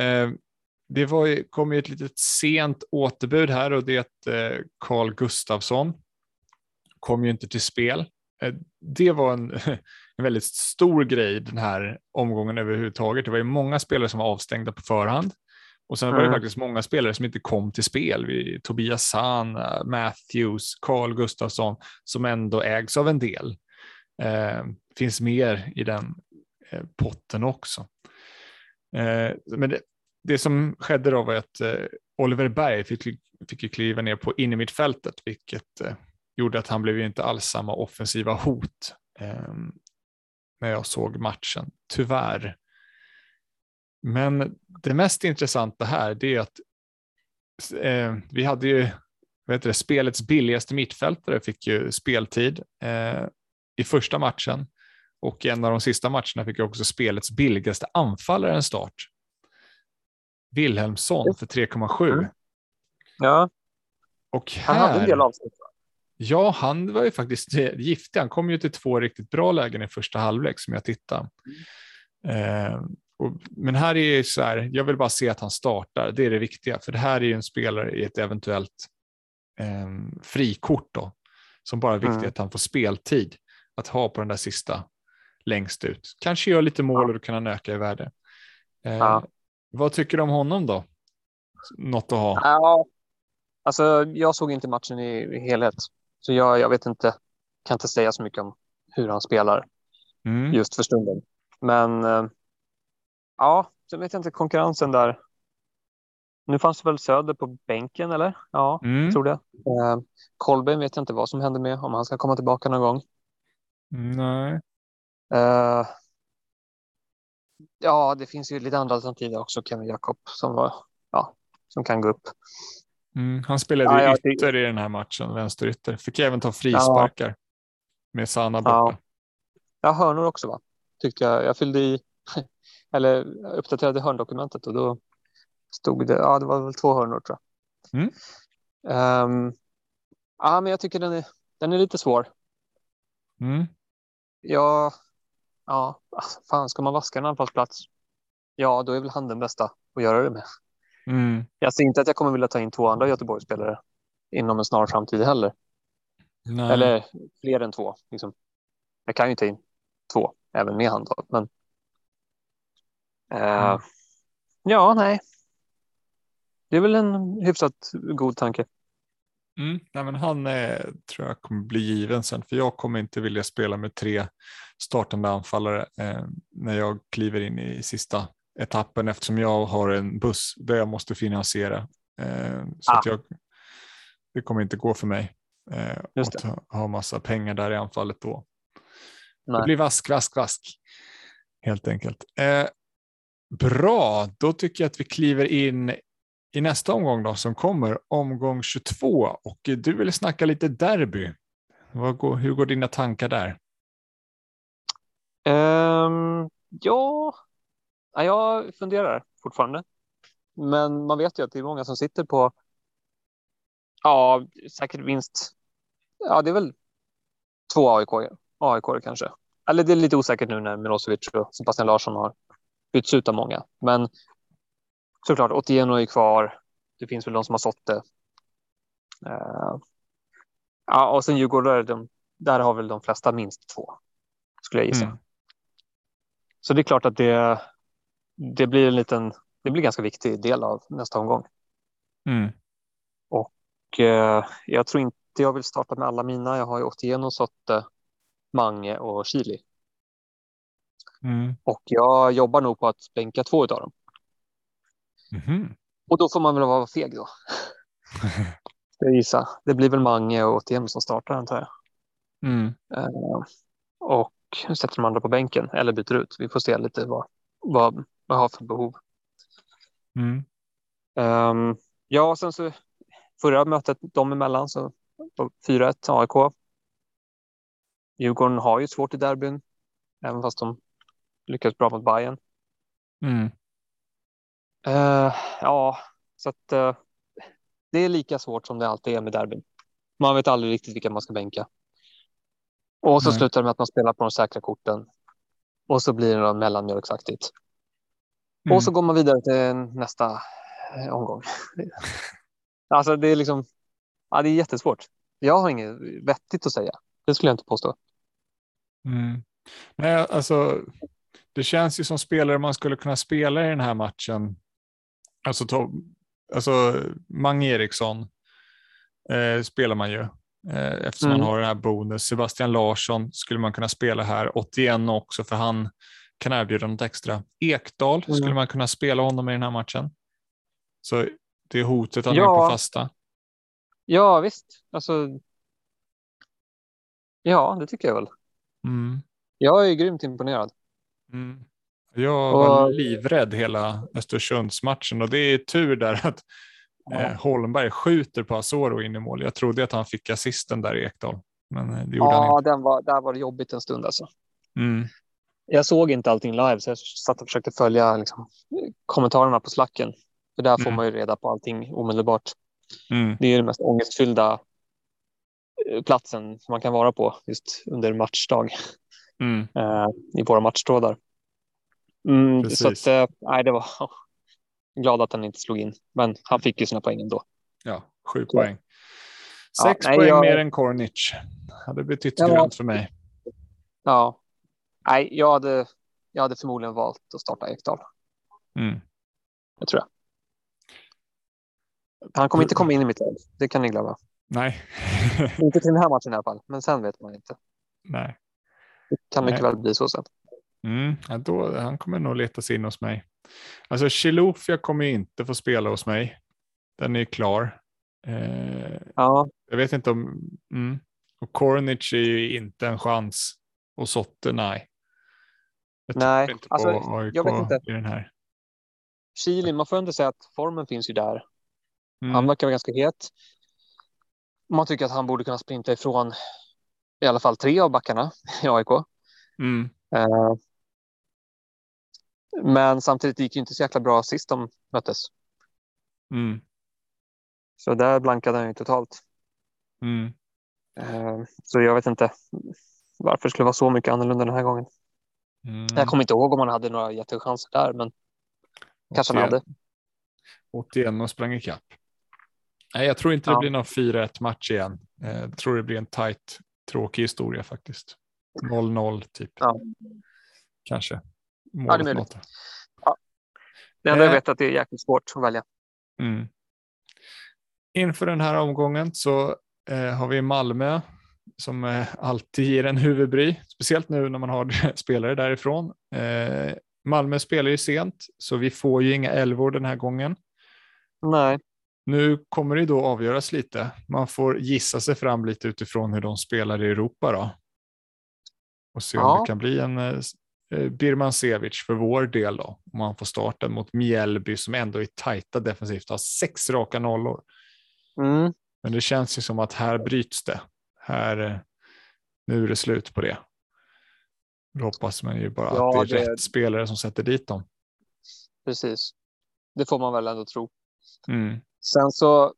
Eh, det var, kom ju ett litet sent återbud här och det är att eh, Carl Gustafsson kom ju inte till spel. Eh, det var en, en väldigt stor grej den här omgången överhuvudtaget. Det var ju många spelare som var avstängda på förhand och sen var det mm. faktiskt många spelare som inte kom till spel. Vi, Tobias Sahn, Matthews, Carl Gustafsson som ändå ägs av en del. Eh, finns mer i den eh, potten också. Eh, men det, det som skedde då var att eh, Oliver Berg fick, fick ju kliva ner på innermittfältet, vilket eh, gjorde att han blev inte alls samma offensiva hot eh, när jag såg matchen, tyvärr. Men det mest intressanta här det är att eh, vi hade ju vet det, spelets billigaste mittfältare fick ju speltid eh, i första matchen och en av de sista matcherna fick också spelets billigaste anfallare en start. Wilhelmsson för 3,7. Mm. Ja. Och här, han hade en del avsnitt. Ja, han var ju faktiskt giftig. Han kom ju till två riktigt bra lägen i första halvlek som jag tittade. Mm. Eh, och, men här är så här, jag vill bara se att han startar. Det är det viktiga, för det här är ju en spelare i ett eventuellt eh, frikort då, som bara är viktigt mm. att han får speltid att ha på den där sista längst ut. Kanske gör lite mål och då kan han öka i värde. Eh, ja. Vad tycker du om honom då? Något att ha? Ja, alltså jag såg inte matchen i, helhet, så jag, jag vet inte, kan inte säga så mycket om hur han spelar mm. just för stunden. Men eh, ja, så vet jag inte konkurrensen där. Nu fanns det väl Söder på bänken eller? Ja, mm. tror det. Eh, Kolben vet jag inte vad som händer med, om han ska komma tillbaka någon gång. Nej. Eh, ja, det finns ju lite andra alternativ också. Kevin Jakob som, var, ja, som kan gå upp. Mm, han spelade ja, ytter i den här matchen, vänsterytter. Fick även ta frisparkar ja. med Sanna borta. Ja. ja, hörnor också va? Tyckte jag. Jag fyllde i, eller uppdaterade hörndokumentet och då stod det, ja det var väl två hörnor tror jag. Mm. Um, ja, men jag tycker den är, den är lite svår. Mm. Ja, ja, fan ska man vaska en anfallsplats? Ja, då är väl han den bästa att göra det med. Mm. Jag ser inte att jag kommer vilja ta in två andra Göteborgsspelare inom en snar framtid heller. Nej. Eller fler än två. Liksom. Jag kan ju ta in två, även med han. Men... Uh, mm. Ja, nej. Det är väl en hyfsat god tanke. Mm. Nej, men han eh, tror jag kommer bli given sen, för jag kommer inte vilja spela med tre startande anfallare eh, när jag kliver in i sista etappen eftersom jag har en buss där jag måste finansiera. Eh, så ah. att jag, det kommer inte gå för mig eh, att ha, ha massa pengar där i anfallet då. Nej. Det blir vask, vask, vask helt enkelt. Eh, bra, då tycker jag att vi kliver in i nästa omgång då, som kommer, omgång 22. Och du vill snacka lite derby. Går, hur går dina tankar där? Um, ja, jag funderar fortfarande. Men man vet ju att det är många som sitter på, ja, säkert vinst. Ja, det är väl två AIK, AIK kanske. Eller det är lite osäkert nu när Milosevic och Sebastian Larsson har bytts ut av många. Men såklart, Otieno är kvar. Det finns väl de som har sått det. Uh, ja, och sen Djurgårdare, de, där har väl de flesta minst två, skulle jag gissa. Mm. Så det är klart att det, det blir en liten, det blir en ganska viktig del av nästa omgång. Mm. Och uh, jag tror inte jag vill starta med alla mina. Jag har ju Otieno, Sotte, Mange och Chili. Mm. Och jag jobbar nog på att bänka två av dem. Mm. Och då får man väl vara feg då. jag gissa. Det blir väl Mange och Otieno som startar antar jag. Mm. Uh, och sätter de andra på bänken eller byter ut. Vi får se lite vad, vad, vad jag har för behov. Mm. Um, ja, sen så förra mötet dem emellan så 4-1 AIK. Djurgården har ju svårt i derbyn, även fast de lyckades bra mot Bayern. Mm. Uh, ja, så att uh, det är lika svårt som det alltid är med derbyn. Man vet aldrig riktigt vilka man ska bänka. Och så Nej. slutar det med att man spelar på de säkra korten. Och så blir det mellanmjölksaktigt. Mm. Och så går man vidare till nästa eh, omgång. alltså det är liksom, ja, det är jättesvårt. Jag har inget vettigt att säga. Det skulle jag inte påstå. Mm. Nej, alltså, det känns ju som spelare man skulle kunna spela i den här matchen. Alltså, to, alltså Mange Eriksson eh, spelar man ju eh, eftersom mm. man har den här bonus. Sebastian Larsson skulle man kunna spela här, 81 också för han kan erbjuda något extra. Ekdal mm. skulle man kunna spela honom i den här matchen. Så det är hotet att ja. han är på fasta. Ja visst, alltså Ja, det tycker jag väl. Mm. Jag är grymt imponerad. Mm. Jag var och... livrädd hela Östersundsmatchen och det är tur där att ja. eh, Holmberg skjuter på Asoro in i mål. Jag trodde att han fick assisten där i Ekdal, men eh, det gjorde ja, han inte. Den var, där var det jobbigt en stund alltså. Mm. Jag såg inte allting live så jag satt och försökte följa liksom, kommentarerna på slacken. För där får mm. man ju reda på allting omedelbart. Mm. Det är det mest ångestfyllda platsen som man kan vara på just under matchdag mm. eh, i våra matchtrådar. Mm, så att, eh, nej, det var glad att han inte slog in, men han fick ju sina poäng ändå. Ja, sju så. poäng. Sex ja, poäng jag... mer än Kornic. Hade betytt ja, grönt för mig. Ja, nej, jag hade, jag hade förmodligen valt att starta Ekdal. Mm. Det tror jag. Han kommer inte komma in i mitt lag, det kan ni glömma. Nej. inte till den här matchen i alla fall, men sen vet man inte. Nej. Det kan mycket Nej. väl bli så sen. Mm, ja, då, han kommer nog leta sig in hos mig. Alltså Chilufya kommer inte få spela hos mig. Den är klar. Eh, ja. Jag vet inte om... Mm. Och Kornic är ju inte en chans. Och Sotte, nej. Jag nej, inte alltså, AIK jag vet inte. I den här. Chili, man får ändå säga att formen finns ju där. Mm. Han verkar vara ganska het. Man tycker att han borde kunna sprinta ifrån i alla fall tre av backarna i AIK. Mm. Uh, men samtidigt gick det inte så jäkla bra sist de möttes. Mm. Så där blankade han ju totalt. Mm. Uh, så jag vet inte varför det skulle vara så mycket annorlunda den här gången. Mm. Jag kommer inte ihåg om han hade några jättechanser där, men 81. kanske han hade. 81 och sprang ikapp. Nej, jag tror inte det ja. blir någon 4-1 match igen. Eh, jag tror det blir en tight, tråkig historia faktiskt. 0-0 typ. Ja. Kanske. Ja, det är möjligt. Ja. Det enda eh. jag vet är att det är jäkligt svårt att välja. Mm. Inför den här omgången så eh, har vi Malmö som eh, alltid ger en huvudbry, speciellt nu när man har spelare därifrån. Eh, Malmö spelar ju sent, så vi får ju inga elvor den här gången. Nej. Nu kommer det då avgöras lite. Man får gissa sig fram lite utifrån hur de spelar i Europa då. Och se om det kan bli en eh, Birman Sevic för vår del då. Om man får starta mot Mjällby som ändå är tajta defensivt, har sex raka nollor. Mm. Men det känns ju som att här bryts det. Här, eh, nu är det slut på det. Då hoppas man ju bara ja, att det är det... rätt spelare som sätter dit dem. Precis. Det får man väl ändå tro. Mm. Sen så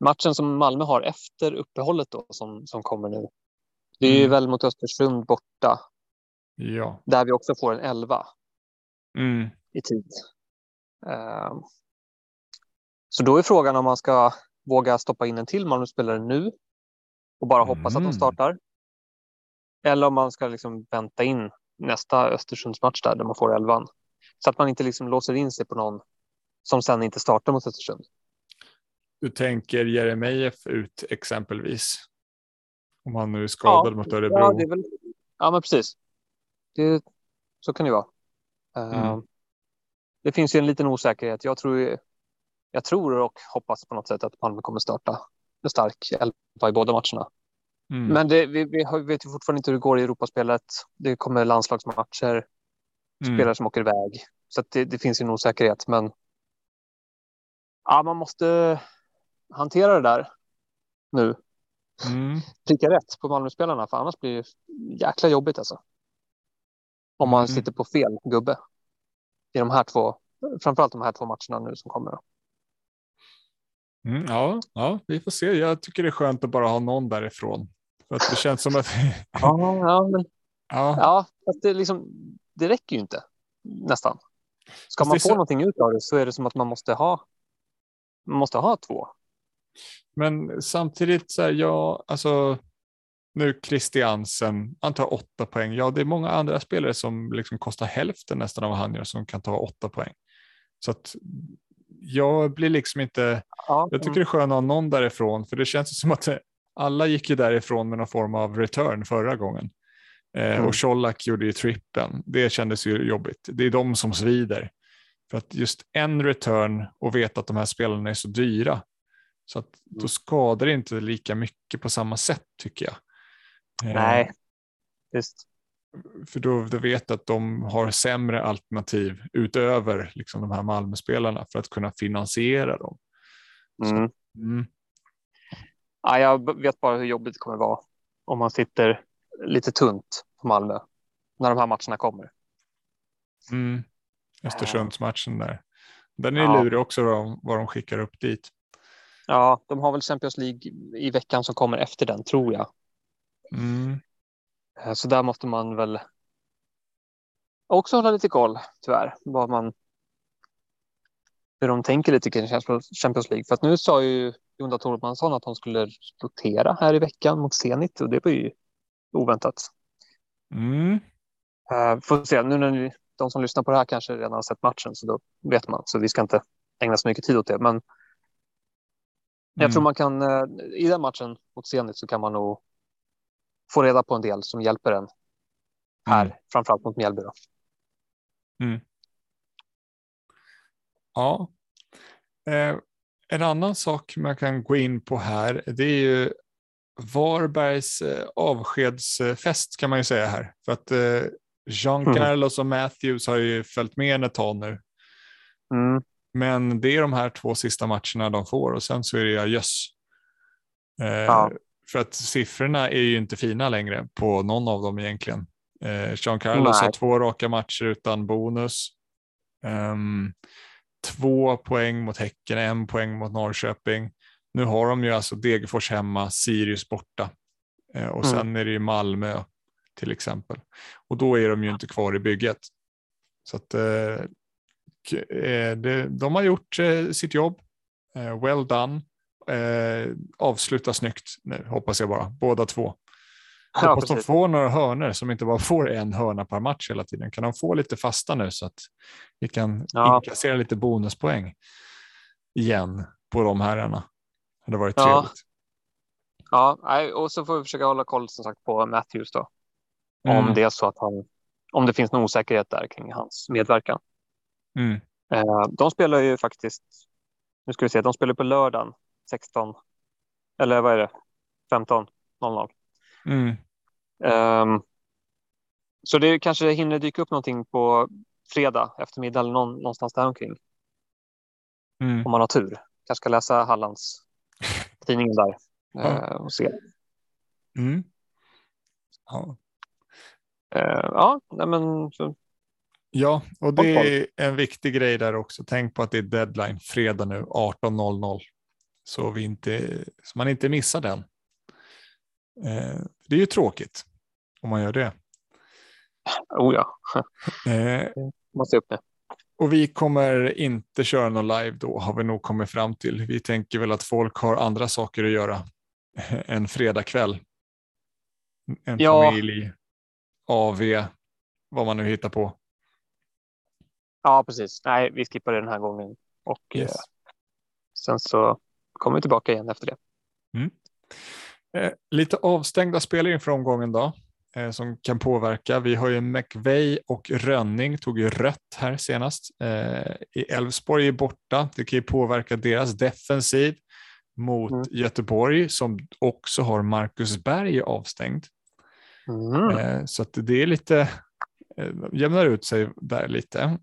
matchen som Malmö har efter uppehållet då som, som kommer nu. Det är mm. ju väl mot Östersund borta. Ja. Där vi också får en elva mm. i tid. Uh, så då är frågan om man ska våga stoppa in en till Malmö-spelare nu och bara hoppas mm. att de startar. Eller om man ska liksom vänta in nästa Östersundsmatch där, där man får elvan. Så att man inte liksom låser in sig på någon som sen inte startar mot Östersund. Du tänker Jeremejeff ut exempelvis? Om han nu är skadad ja, mot Örebro. Ja, väl... ja men precis. Det, så kan det vara. Mm. Uh, det finns ju en liten osäkerhet. Jag tror, jag tror och hoppas på något sätt att Malmö kommer starta med stark elva i båda matcherna. Mm. Men det, vi, vi, vet ju fortfarande inte hur det går i Europaspelet. Det kommer landslagsmatcher, mm. spelare som åker iväg. Så det, det, finns ju en osäkerhet. Men ja, man måste hantera det där nu. Mm. Pricka rätt på Malmöspelarna, för annars blir det jäkla jobbigt alltså. Om man mm. sitter på fel gubbe i de här två, framförallt de här två matcherna nu som kommer. Mm, ja, ja, vi får se. Jag tycker det är skönt att bara ha någon därifrån. För att det känns som att... ja, ja, men... ja. ja fast det, liksom, det räcker ju inte nästan. Ska man få så... någonting ut av det så är det som att man måste ha man måste ha två. Men samtidigt så här, ja, alltså nu Christiansen, han tar åtta poäng. Ja, det är många andra spelare som liksom kostar hälften nästan av vad han gör som kan ta åtta poäng. Så att jag blir liksom inte, ja, jag tycker det är skönt att ha någon därifrån, för det känns som att alla gick ju därifrån med någon form av return förra gången. Eh, mm. Och Colak gjorde ju trippen. Det kändes ju jobbigt. Det är de som svider. För att just en return och veta att de här spelarna är så dyra. Så att då mm. skadar det inte lika mycket på samma sätt tycker jag. Nej, just. För då, då vet att de har sämre alternativ utöver liksom de här Malmöspelarna för att kunna finansiera dem. Mm. Så, mm. Ja, jag vet bara hur jobbigt det kommer vara om man sitter lite tunt på Malmö när de här matcherna kommer. Mm. Östersundsmatchen där. Den är ja. lurig också då, vad de skickar upp dit. Ja, de har väl Champions League i veckan som kommer efter den, tror jag. Mm. Eh, så där måste man väl också hålla lite koll, tyvärr, vad man hur de tänker lite kring Champions League. För att nu sa ju Jonda Tormansson att de skulle rotera här i veckan mot Zenit och det var ju oväntat. Mm. Uh, får se, nu när ni, de som lyssnar på det här kanske redan har sett matchen så då vet man. Så vi ska inte ägna så mycket tid åt det. Men mm. jag tror man kan, uh, i den matchen mot Zenit så kan man nog få reda på en del som hjälper en här, mm. framförallt mot Mjällby. Mm. Ja. Eh, en annan sak man kan gå in på här, det är ju Varbergs eh, avskedsfest kan man ju säga här. För att eh, Jean mm. Carlos och Matthews har ju följt med ett tag nu. Mm. Men det är de här två sista matcherna de får och sen så är det adjöss. Eh, ja. För att siffrorna är ju inte fina längre på någon av dem egentligen. Eh, Jean Carlos Nej. har två raka matcher utan bonus. Um, två poäng mot Häcken, en poäng mot Norrköping. Nu har de ju alltså Degerfors hemma, Sirius borta eh, och sen mm. är det ju Malmö till exempel. Och då är de ju inte kvar i bygget. Så att eh, eh det, de har gjort eh, sitt jobb. Eh, well done. Eh, avsluta snyggt nu hoppas jag bara, båda två. Ja, hoppas de får några hörner som inte bara får en hörna per match hela tiden. Kan de få lite fasta nu så att vi kan ja. inkassera lite bonuspoäng igen på de herrarna. Det hade varit ja. trevligt. Ja, och så får vi försöka hålla koll som sagt på Matthews då. Mm. Om det är så att han, om det finns någon osäkerhet där kring hans medverkan. Mm. Eh, de spelar ju faktiskt, nu ska vi se, de spelar på lördagen 16, eller vad är det, 15.00. Mm. Um, så det kanske hinner dyka upp någonting på fredag eftermiddag eller någon, någonstans där omkring. Mm. Om man har tur. Kanske ska läsa Hallands tidningen där uh, och se. Mm. Ja. Uh, ja, men så. Ja, och det är en viktig grej där också. Tänk på att det är deadline fredag nu 18.00 så, vi inte, så man inte missar den. Eh, det är ju tråkigt om man gör det. Oh ja. Eh, måste upp det. Och vi kommer inte köra någon live då har vi nog kommit fram till. Vi tänker väl att folk har andra saker att göra en fredagkväll. En ja. familj, AV, vad man nu hittar på. Ja, precis. Nej, vi skippar det den här gången. Och yes. eh, sen så kommer tillbaka igen efter det. Mm. Eh, lite avstängda spelare inför omgången då eh, som kan påverka. Vi har ju McVeigh och Rönning tog ju rött här senast. Eh, I Elfsborg är borta. Det kan ju påverka deras defensiv mot mm. Göteborg som också har Marcus Berg avstängd. Mm. Eh, så att det är lite eh, jämnar ut sig där lite.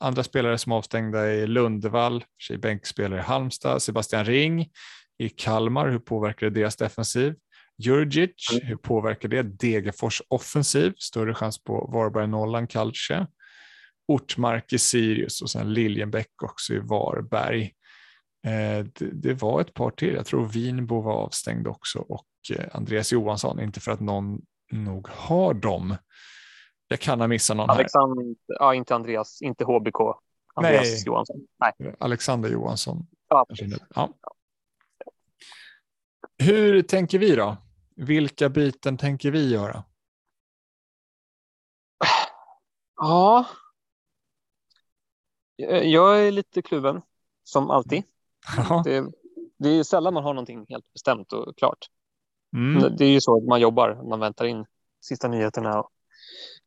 Andra spelare som avstängda är Lundevall, bänkspelare i Halmstad, Sebastian Ring i Kalmar, hur påverkar det deras defensiv? Jurgic, mm. hur påverkar det Degerfors offensiv? Större chans på Varberg-nollan kanske. Ortmark i Sirius och sen Liljenbäck också i Varberg. Eh, det, det, var ett par till, jag tror Vinbo var avstängd också och eh, Andreas Johansson, inte för att någon nog har dem. Jag kan ha missat någon Alexander, här. Ja, inte Andreas, inte HBK. Andreas Nej. Johansson. Nej. Alexander Johansson. Ja. ja. Hur tänker vi då? Vilka byten tänker vi göra? Ja. Jag är lite kluven, som alltid. Ja. Det, det, är sällan man har någonting helt bestämt och klart. Mm. Det är ju så att man jobbar, man väntar in sista nyheterna och,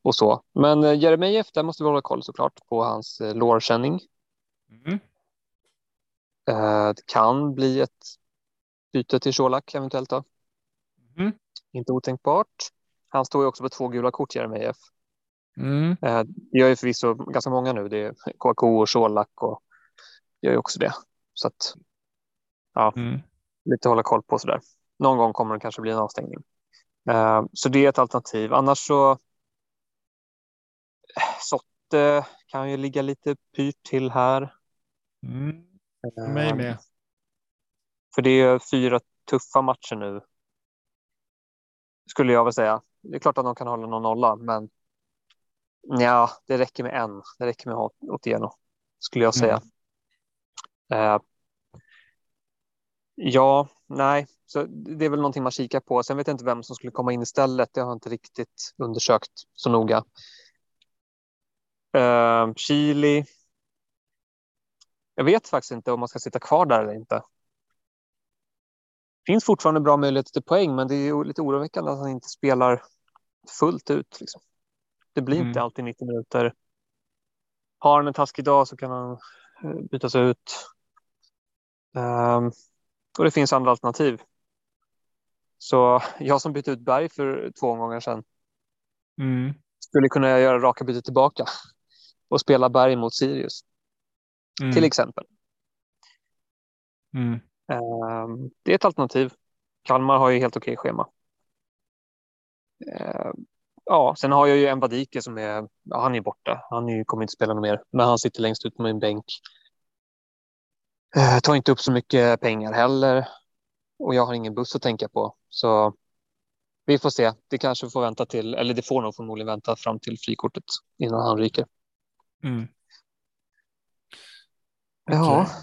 och så. Men eh, Jeremejeff, där måste vi hålla koll såklart på hans eh, lårkänning. Mm. Eh, det kan bli ett byte till Colak eventuellt då. Mm. Inte otänkbart. Han står ju också på två gula kort, Jeremejeff. Mm. Det gör ju förvisso ganska många nu. Det är KK och Colak och gör ju också det. Så att, ja, mm. lite hålla koll på sådär. Någon gång kommer det kanske bli en avstängning. Så det är ett alternativ. Annars så. Sotte kan ju ligga lite pyrt till här. Mm. Mig med. För det är fyra tuffa matcher nu. Skulle jag väl säga. Det är klart att de kan hålla någon nolla, men. Ja, det räcker med en. Det räcker med Otieno skulle jag säga. Mm. Uh, ja, nej, så det är väl någonting man kikar på. Sen vet jag inte vem som skulle komma in istället. Det har jag inte riktigt undersökt så noga. Uh, Chili. Jag vet faktiskt inte om man ska sitta kvar där eller inte finns fortfarande bra möjligheter till poäng, men det är lite oroväckande att han inte spelar fullt ut. Liksom. Det blir Mm. inte alltid 90 minuter. Har han en taskig dag så kan han eh, bytas ut. Ehm, och det finns andra alternativ. Så jag som bytte ut Berg för två omgångar sedan Mm. skulle kunna göra raka bytet tillbaka och spela Berg mot Sirius Mm. till exempel. Mm. Ehm, det är ett alternativ. Kalmar har ju helt okej schema. Ehm, ja, sen har jag ju en Vadike som är, ja, han är borta. Han är, kommer inte spela något mer, men han sitter längst ut på min bänk. Uh, tar inte upp så mycket pengar heller och jag har ingen buss att tänka på. Så vi får se. Det kanske får vänta till, eller det får nog förmodligen vänta fram till frikortet innan han ryker. Mm. Ja, Okej.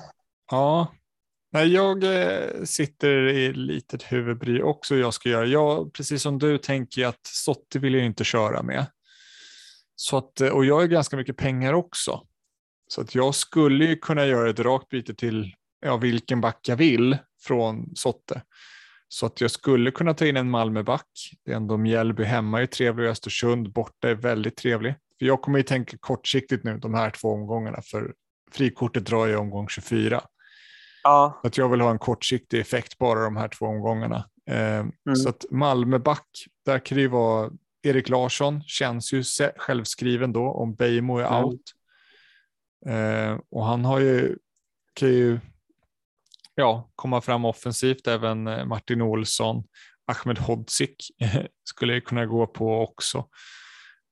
Ja, Nej, jag eh, sitter i litet huvudbry också jag ska göra. Jag, precis som du tänker att Sotti vill jag inte köra med. Så att, eh, och jag har ganska mycket pengar också. Så att jag skulle ju kunna göra ett rakt byte till ja, vilken back jag vill från Sotte. Så att jag skulle kunna ta in en Malmöback. Det är ändå Mjällby hemma är trevlig och Östersund borta är väldigt trevlig. För jag kommer ju tänka kortsiktigt nu de här två omgångarna för frikortet drar ju omgång 24. ja, att jag vill ha en kortsiktig effekt bara de här två omgångarna. Eh, Så att Malmöback, där kan det ju vara Erik Larsson, känns ju självskriven då om Beijmo är Mm. out. Eh, och han har ju, kan ju ja, komma fram offensivt, även eh, Martin Olsson, Ahmed Hodzic skulle ju kunna gå på också.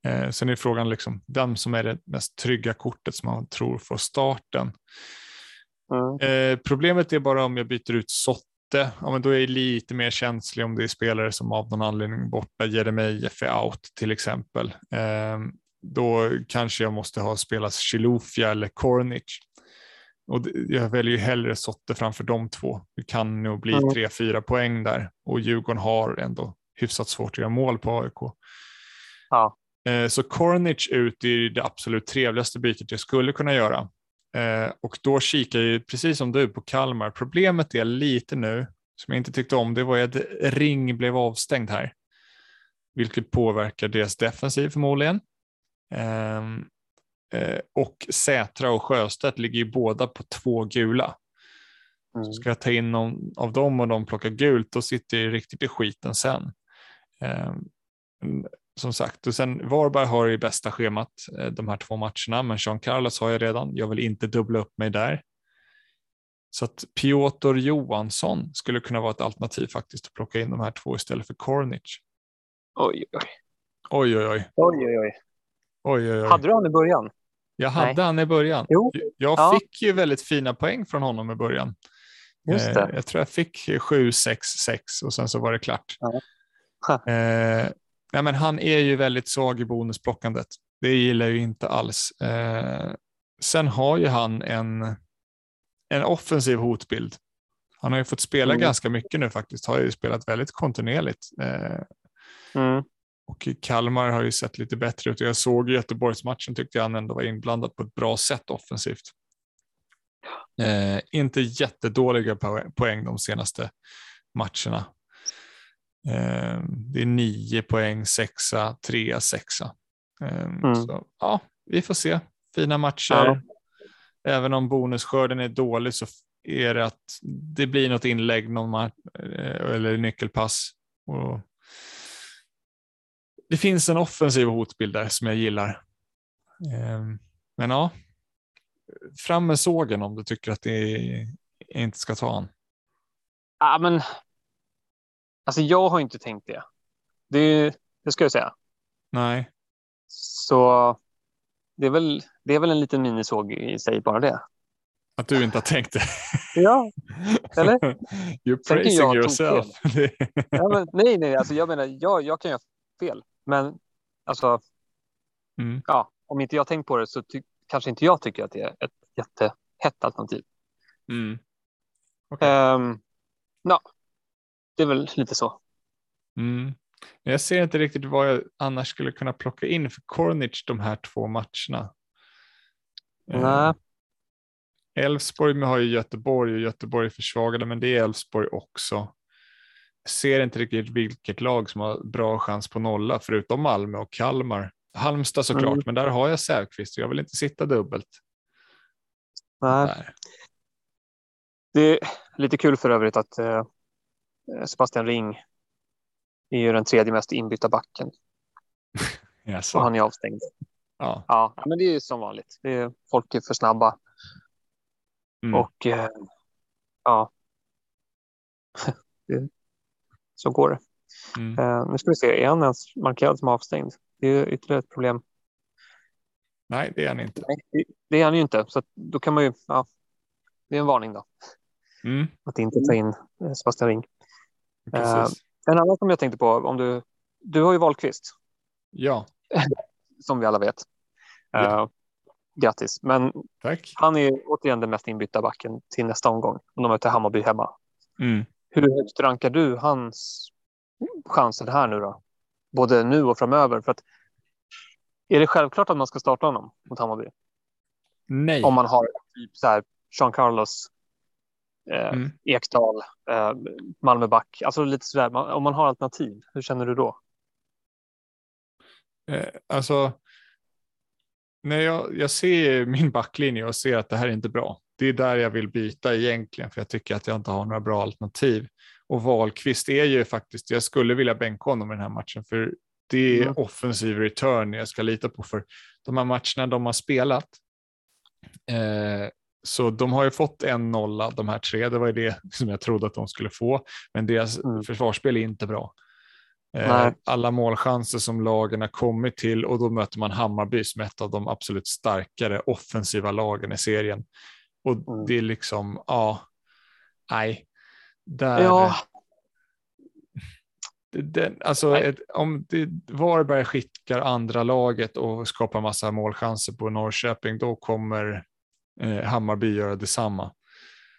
Eh, sen är frågan liksom vem som är det mest trygga kortet som man tror får starten. mm, Eh, problemet är bara om jag byter ut Sotte, ja, men då är jag lite mer känslig om det är spelare som av någon anledning borta, Jeremejeff är out till exempel. Eh, då kanske jag måste ha spelat Chilufya eller Kornic. Och jag väljer ju hellre Sotte framför de två. Det kan nog bli Mm. tre, fyra poäng där och Djurgården har ändå hyfsat svårt att göra mål på AIK. Ja. Eh, Så Kornic ut är det absolut trevligaste bytet jag skulle kunna göra. Eh, och då kikar jag precis som du på Kalmar. Problemet är lite nu, som jag inte tyckte om, det var att Ring blev avstängd här. Vilket påverkar deras defensiv förmodligen. Ehm, eh, och Sätra och Sjöstedt ligger ju båda på två gula. mm. Ska jag ta in någon av dem och de plockar gult, då sitter jag riktigt i skiten sen. Som sagt, och sen Varberg har ju bästa schemat eh, de här två matcherna, men Jean Carlos har jag redan. Jag vill inte dubbla upp mig där. Så att Piotr Johansson skulle kunna vara ett alternativ faktiskt att plocka in de här två istället för Kornic. Oj, oj, Oj, oj, oj. oj, oj, oj. oj, oj, oj. Hade du han i början? Jag hade Nej. han i början. Jo. Jag Ja. fick ju väldigt fina poäng från honom i början. Just Eh, det. Jag tror jag fick 7, 6, 6 och sen så var det klart. Ja. Eh, nej, men han är ju väldigt svag i bonusplockandet. Det gillar jag ju inte alls. Eh, sen har ju han en, en offensiv hotbild. Han har ju fått spela Mm. ganska mycket nu faktiskt. Har ju spelat väldigt kontinuerligt. Eh, Mm. och Kalmar har ju sett lite bättre ut. Jag såg Göteborgsmatchen tyckte jag han ändå var inblandad på ett bra sätt offensivt. Eh, inte jättedåliga poäng- poäng de senaste matcherna. Eh, det är nio poäng, sexa, trea, sexa. Eh, Mm. Så, ja, vi får se. Fina matcher. Ja. Även om bonusskörden är dålig så är det att det blir något inlägg någon match, eh, eller nyckelpass. Och det finns en offensiv hotbild där som jag gillar. Men ja, fram med sågen om du tycker att det inte ska ta han. Ja, men. Alltså, jag har inte tänkt det. Det, det ska jag säga. Nej, Så det är väl, det är väl en liten minisåg i sig bara det. att du inte har tänkt det. Ja, Eller? You're praising yourself. ja men, nej, nej, alltså jag menar, jag, jag kan göra fel. Men alltså, mm. ja, om inte jag tänkt på det så kanske inte jag tycker att det är ett jättehett alternativ. Mm. Um, ja, det är väl lite så. Mm. Men Jag ser inte riktigt vad jag annars skulle kunna plocka in för Cornic de här två matcherna. Eh, Nej. Elfsborg har ju Göteborg och Göteborg är försvagade, men det är Elfsborg också. ser inte riktigt vilket lag som har bra chans på nolla förutom Malmö och Kalmar. Halmstad såklart, mm. men där har jag Säfqvist. Jag vill inte sitta dubbelt. Nej. Det är lite kul för övrigt att eh, Sebastian Ring är ju den tredje mest inbytta backen. yes. Och han är avstängd. Ja. ja, men det är som vanligt. Det är, folk är för snabba. Mm. Och eh, ja, så går det. Mm. Uh, nu ska vi se, är han ens markerad som avstängd? Det är ytterligare ett problem. Nej, det är han inte. Nej, det är han ju inte, så då kan man ju, ja, det är en varning då. Mm. Att inte ta in eh, Sebastian Ring. Uh, en annan som jag tänkte på, om du, du har ju Wahlqvist. Ja. som vi alla vet. Ja. Uh, grattis. Men Tack. han är återigen den mest inbytta backen till nästa omgång. Om de möter Hammarby hemma. Mm. Hur högt rankar du hans chanser här nu då? Både nu och framöver. För att, är det självklart att man ska starta honom mot Hammarby? Nej. Om man har typ så här Jean Carlos, eh, mm. Ekdal, eh, Malmöback. Alltså lite sådär. Om man har alternativ, hur känner du då? Eh, alltså, när jag, jag ser min backlinje och ser att det här är inte bra. Det är där jag vill byta egentligen, för jag tycker att jag inte har några bra alternativ. Och Wahlqvist är ju faktiskt, jag skulle vilja bänka honom i den här matchen, för det är mm. offensiv return jag ska lita på. För de här matcherna de har spelat, eh, så de har ju fått en nolla, de här tre, det var ju det som jag trodde att de skulle få, men deras mm. försvarsspel är inte bra. Eh, alla målchanser som lagen har kommit till och då möter man Hammarby som ett av de absolut starkare offensiva lagen i serien. Och mm. det är liksom, ja, nej. Där, ja. Den, alltså ett, om det, Varberg skickar andra laget och skapar massa målchanser på Norrköping, då kommer eh, Hammarby göra detsamma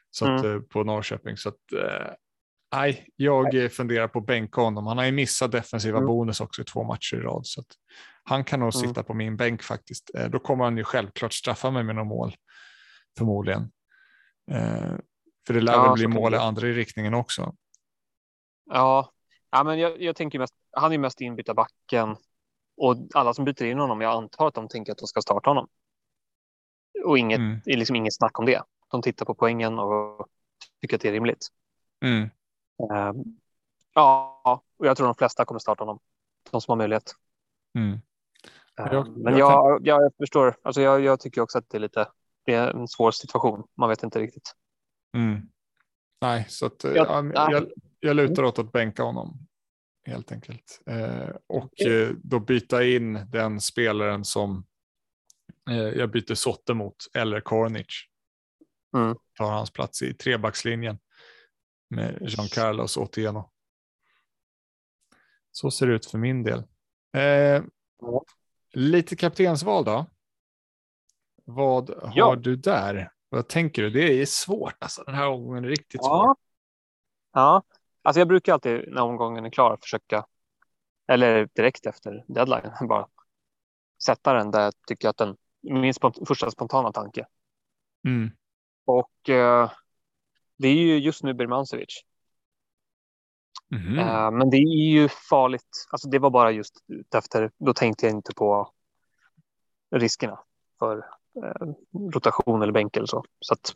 så att, mm. eh, på Norrköping. Så att, eh, nej, jag funderar på att bänka honom. Han har ju missat defensiva mm. bonus också i två matcher i rad. Så att han kan nog mm. sitta på min bänk faktiskt. Eh, då kommer han ju självklart straffa mig med några mål förmodligen. För det lär ja, väl bli mål i andra i riktningen också. Ja, ja men jag, jag tänker mest, han är mest inbytta backen och alla som byter in honom, jag antar att de tänker att de ska starta honom. Och inget, mm. är liksom inget snack om det. De tittar på poängen och tycker att det är rimligt. Mm. Uh, ja, och jag tror de flesta kommer starta honom. De som har möjlighet. Mm. Uh, jag, men jag, jag, jag, förstår. Alltså jag, jag tycker också att det är lite det är en svår situation. Man vet inte riktigt. Mm. Nej, så att, jag, ja, jag, jag lutar åt att bänka honom helt enkelt. Eh, och eh, då byta in den spelaren som eh, jag byter Sotte mot eller Kornic. Mm. Tar hans plats i trebackslinjen med Jean Carlos Otieno. Så ser det ut för min del. Eh, lite kaptensval då. Vad ja. har du där? Vad tänker du? Det är svårt alltså. Den här omgången är riktigt ja. svår. Ja, alltså jag brukar alltid när omgången är klar försöka, eller direkt efter deadline, bara sätta den där jag tycker att den, min spont första spontana tanke. Mm. Och eh, det är ju just nu Birmancevic. Mm. Eh, men det är ju farligt. Alltså det var bara just efter, då tänkte jag inte på riskerna för eh, rotation eller bänk eller så. Så att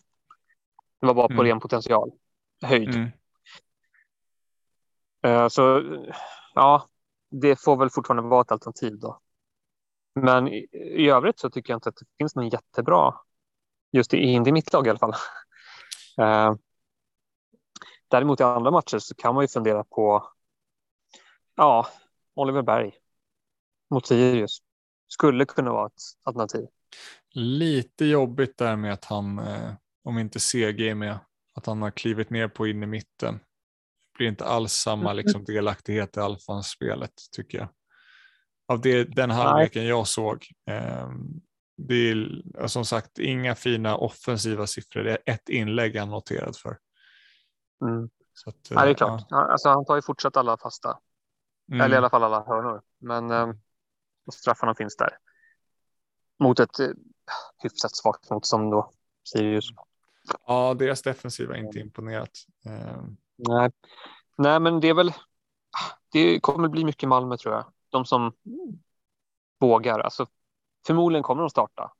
det var bara på mm. ren potential, höjd. Mm. Eh, så ja, det får väl fortfarande vara ett alternativ då. Men i, i övrigt så tycker jag inte att det finns någon jättebra just i, i mitt lag i alla fall. Eh, däremot i andra matcher så kan man ju fundera på ja, Oliver Berg mot Sirius skulle kunna vara ett alternativ. Lite jobbigt där med att han, eh, om inte CG är med, att han har klivit ner på in i mitten. Det blir inte alls samma mm. liksom, delaktighet i allsvenskspelet tycker jag. Av det, den halvleken jag såg. Eh, det är som sagt inga fina offensiva siffror. Det är ett inlägg han noterad för. Mm. Att, ja, det är klart. Ja. Alltså, han tar ju fortsatt alla fasta. Mm. Eller i alla fall alla hörnor. Men eh, straffarna finns där. Mot ett eh, hyfsat svagt motstånd då, Sirius. Ja, deras defensiv har inte imponerat. Uh... Nej, Nej, men det är väl. Det kommer bli mycket Malmö tror jag. De som vågar. Alltså, förmodligen kommer de starta.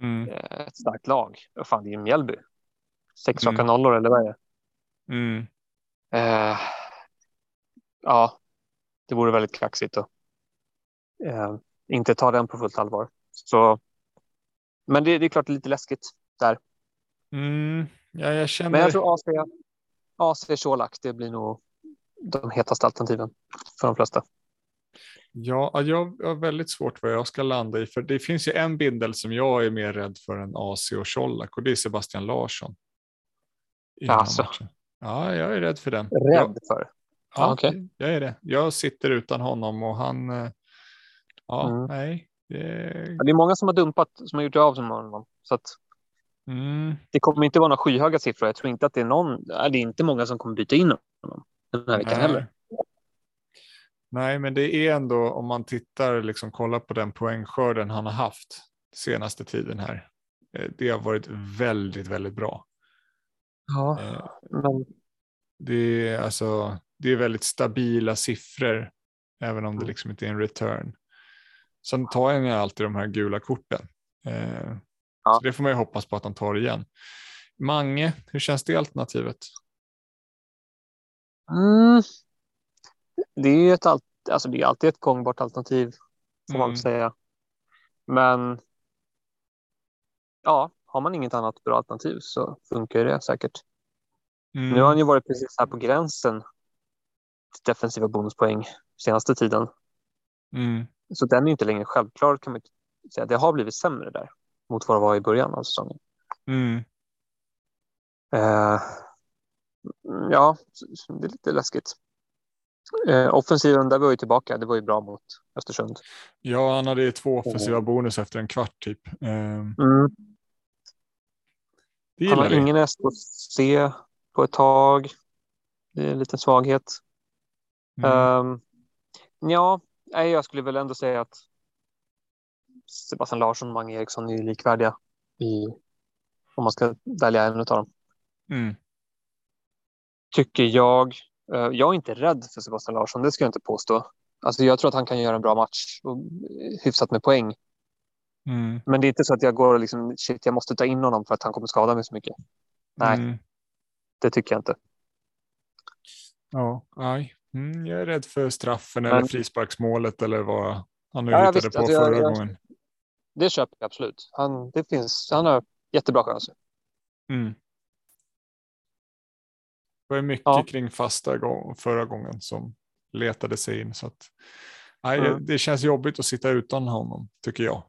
Mm. Eh, ett starkt lag. Fan, det är ju Mjällby. Sex raka Mm. nollor eller vad är det? Mm. Eh, ja, det vore väldigt kaxigt att eh, inte ta den på fullt allvar. Så, men det, det är klart det är lite läskigt där. Mm. Ja, jag känner... Men jag tror AC, AC Colak, det blir nog de hetaste alternativen för de flesta. Ja, ja, jag har väldigt svårt vad jag ska landa i, för det finns ju en bindel som jag är mer rädd för än AC och Colak och det är Sebastian Larsson. Matchen. Ja, jag är rädd för den. Rädd Jag, för? ja, okej. jag är det. Jag sitter utan honom och han, eh, ja, Mm. nej. Det, Ja, Det är många som har dumpat, som har gjort av sig med honom. Så att mm, det kommer inte vara några skyhöga siffror. Jag tror inte att det är någon, det är inte många som kommer byta in honom den här veckan nej. heller. Nej, men det är ändå om man tittar, liksom kollar på den poängskörden han har haft senaste tiden här. eh, Det har varit väldigt, väldigt bra. Ja, Eh, men Det är, alltså, det är väldigt stabila siffror, även om det Mm. liksom inte är en return. Sen tar han ju alltid de här gula korten. Eh, Ja. Så det får man ju hoppas på att han tar igen. Mange, hur känns det alternativet? Mm. Det är ju ett, allt, alltså det är alltid ett gångbart alternativ, får man Mm. väl säga. Men ja, har man inget annat bra alternativ så funkar det säkert. Mm. Nu har han ju varit precis här på gränsen till defensiva bonuspoäng senaste tiden. Mm. Så den är inte längre självklar kan man säga. Det har blivit sämre där mot vad det var i början av säsongen. Mm. Eh, ja, det är lite läskigt. Eh, offensiven, där var ju tillbaka. Det var ju bra mot Östersund. Ja, han hade ju två offensiva bonus efter en kvart typ. Eh, Mm. det Han har vi. ingen SKC på ett tag. Det är en liten svaghet. Mm. Um, ja, jag skulle väl ändå säga att Sebastian Larsson och Mange Eriksson är ju likvärdiga i, om man ska välja en av dem. Mm. Tycker jag. Eh, jag är inte rädd för Sebastian Larsson, det ska jag inte påstå. Alltså, jag tror att han kan göra en bra match och hyfsat med poäng. Mm. Men det är inte så att jag går och liksom, shit, jag måste ta in honom för att han kommer skada mig så mycket. Nej. Mm. Det tycker jag inte. Ja, nej. Mm, jag är rädd för straffen Men- eller frisparksmålet eller vad han nu Ja, hittade visst, på alltså, förra jag- gången. Det köper jag absolut. Han, det finns, han har jättebra chanser. Mm. Det var mycket Ja. kring fasta gång, förra gången som letade sig in. Så att, nej, Mm. Det känns jobbigt att sitta utan honom, tycker jag.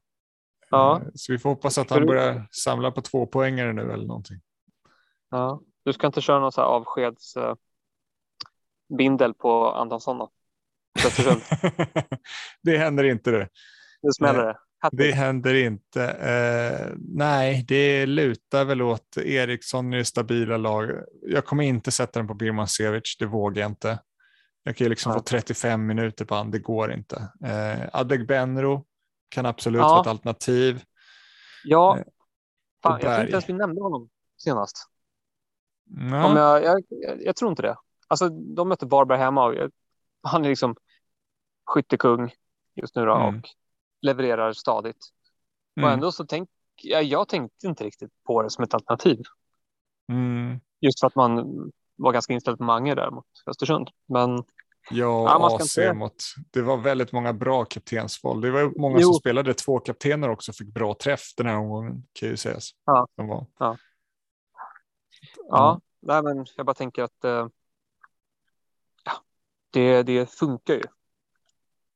Ja. Eh, Så vi får hoppas att han börjar samla på två poängare nu eller någonting. Ja. Du ska inte köra någon så avskedsbindel bindel på Antonsson då? Det händer inte det. Nu smäller det. Det händer inte. Eh, nej, det lutar väl åt Eriksson i stabila lag. Jag kommer inte sätta den på Birman Sevic, det vågar jag inte. Jag kan ju liksom få 35 minuter på han, det går inte. Eh, Adegbenro kan absolut Ja. vara ett alternativ. Ja, Eh, fan, jag tror inte ens vi nämnde honom senast. Ja. Om jag, jag, jag, jag tror inte det. Alltså, de mötte Varberg hemma och jag, han är liksom skyttekung just nu då, Mm. och levererar stadigt. Och Mm. ändå så tänk, ja, jag tänkte inte riktigt på det som ett alternativ. Mm. Just för att man var ganska inställd på Mange där mot Östersund. Men Ja, Ja, man ska AC inte- mot, det var väldigt många bra kaptensval. Det var många Jo. som spelade två kaptener också fick bra träff den här omgången kan ju sägas. Ja. De var. ja, Ja. Nej, men jag bara tänker att eh, ja, det, det funkar ju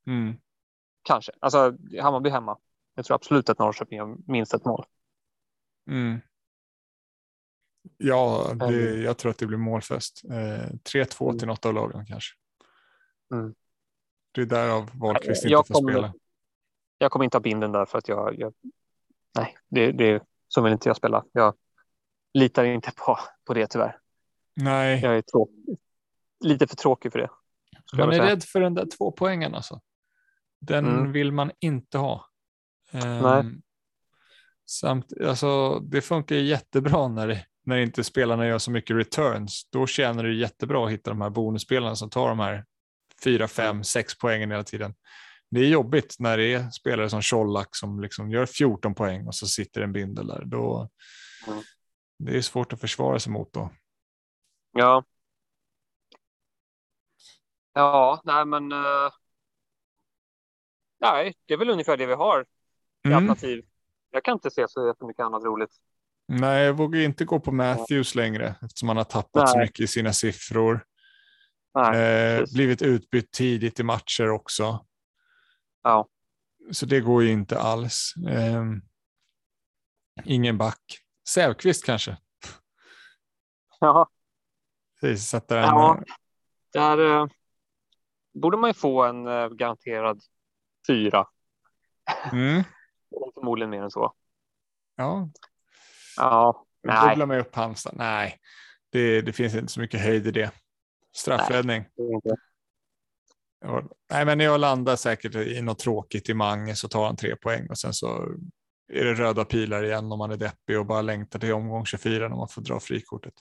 Mm. Kanske. Alltså Hammarby hemma. Jag tror absolut att Norrköping har minst ett mål. Mm. Ja, det, Mm. jag tror att det blir målfest. Eh, 3-2 Mm. till något av lagen kanske. Mm. Det är därav Wahlqvist Jag inte får kommer- spela. Jag kommer inte ha binden där för att jag, jag nej, det, det, så vill inte jag spela. Jag litar inte på, på det tyvärr. Nej, Jag är tråk, lite för tråkig för det. man är rädd för den där två poängen alltså. Den Mm. vill man inte ha. Nej. Samt, alltså, det funkar jättebra när det när inte spelarna gör så mycket returns, då tjänar du jättebra att hitta de här bonusspelarna som tar de här 4, 5, 6 poängen hela tiden. Det är jobbigt när det är spelare som Colak som liksom gör 14 poäng och så sitter en bindel där. Då, mm. Det är svårt att försvara sig mot då. Ja. Ja, nej men. Uh... Nej, det är väl ungefär det vi har i mm. alternativ. Jag kan inte se så jättemycket annat roligt. Nej, jag vågar inte gå på Matthews längre eftersom han har tappat Nej. så mycket i sina siffror. Nej, eh, blivit utbytt tidigt i matcher också. Ja. Så det går ju inte alls. Eh, ingen back. Sävqvist kanske? Ja. Precis, sätter en... Ja, där eh, borde man ju få en eh, garanterad fyra. Mm. Förmodligen mer än så. Ja. Ja, nej. Bubbla med upp Halmstad. Nej, det, det finns inte så mycket höjd i det. Straffräddning. Nej, ja, nej, men jag landar säkert i något tråkigt i Mange så tar han tre poäng och sen så är det röda pilar igen om man är deppig och bara längtar till omgång 24 när man får dra frikortet.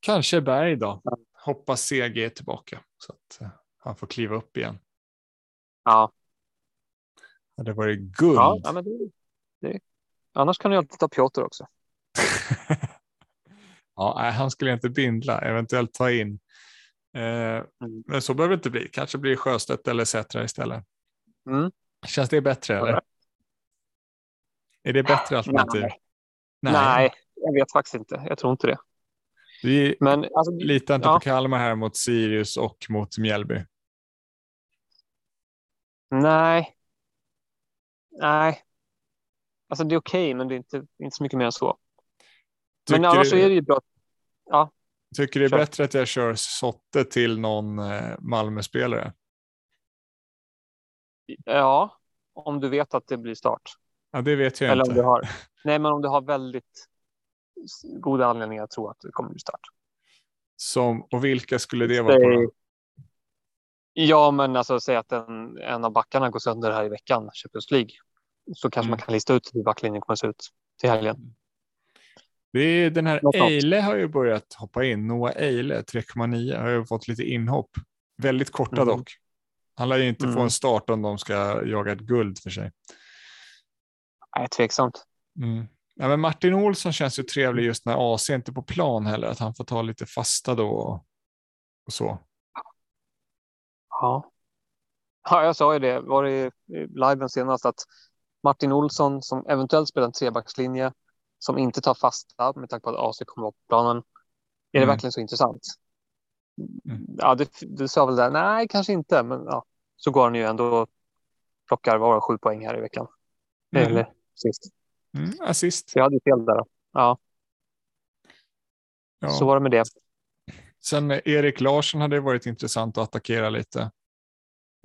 Kanske Berg då. Hoppas CG är tillbaka så att uh, han får kliva upp igen. Ja. Det var ju guld. Ja, men det, det, annars kan du alltid ta Piotr också. ja, han skulle inte bindla, eventuellt ta in. Eh, mm. Men så behöver det inte bli. Kanske blir Sjöstedt eller Sätra istället. Mm. Känns det bättre? Eller? Är det bättre alternativ? Nej. Nej. Nej, jag vet faktiskt inte. Jag tror inte det. Vi Men, alltså, litar inte ja. på Kalmar här mot Sirius och mot Mjällby. Nej. Nej. Alltså det är okej, okay, men det är inte, inte så mycket mer än så. Tycker men annars du, är det ju bra. Ja. Tycker du det är bättre att jag kör Sotte till någon eh, Malmö-spelare? Ja, om du vet att det blir start. Ja, det vet jag Eller inte. Om du har, nej, men om du har väldigt goda anledningar att tro att det kommer bli start. Som, och vilka skulle det vara? På Ja, men alltså säg att en, en av backarna går sönder här i veckan, Champions League. Så kanske mm. man kan lista ut hur backlinjen kommer se ut till helgen. Det den här Eile har ju börjat hoppa in. Noah Eile, 3,9, har ju fått lite inhopp. Väldigt korta mm. dock. Han lär ju inte mm. få en start om de ska jaga ett guld för sig. Nej, tveksamt. Mm. Ja, men Martin Olsson känns ju trevlig just när AC inte är på plan heller, att han får ta lite fasta då och så. Ja. ja, jag sa ju det, var det i liven senast, att Martin Olsson som eventuellt spelar en trebackslinje som inte tar fasta med tanke på att AC kommer upp på planen. Är mm. det verkligen så intressant? Mm. Ja, du sa väl där, nej, kanske inte, men ja, så går han ju ändå och plockar var sju poäng här i veckan. Mm. Eller sist. Mm, assist. Så jag hade fel där. Ja. ja. Så var det med det. Sen Erik Larsson hade varit intressant att attackera lite.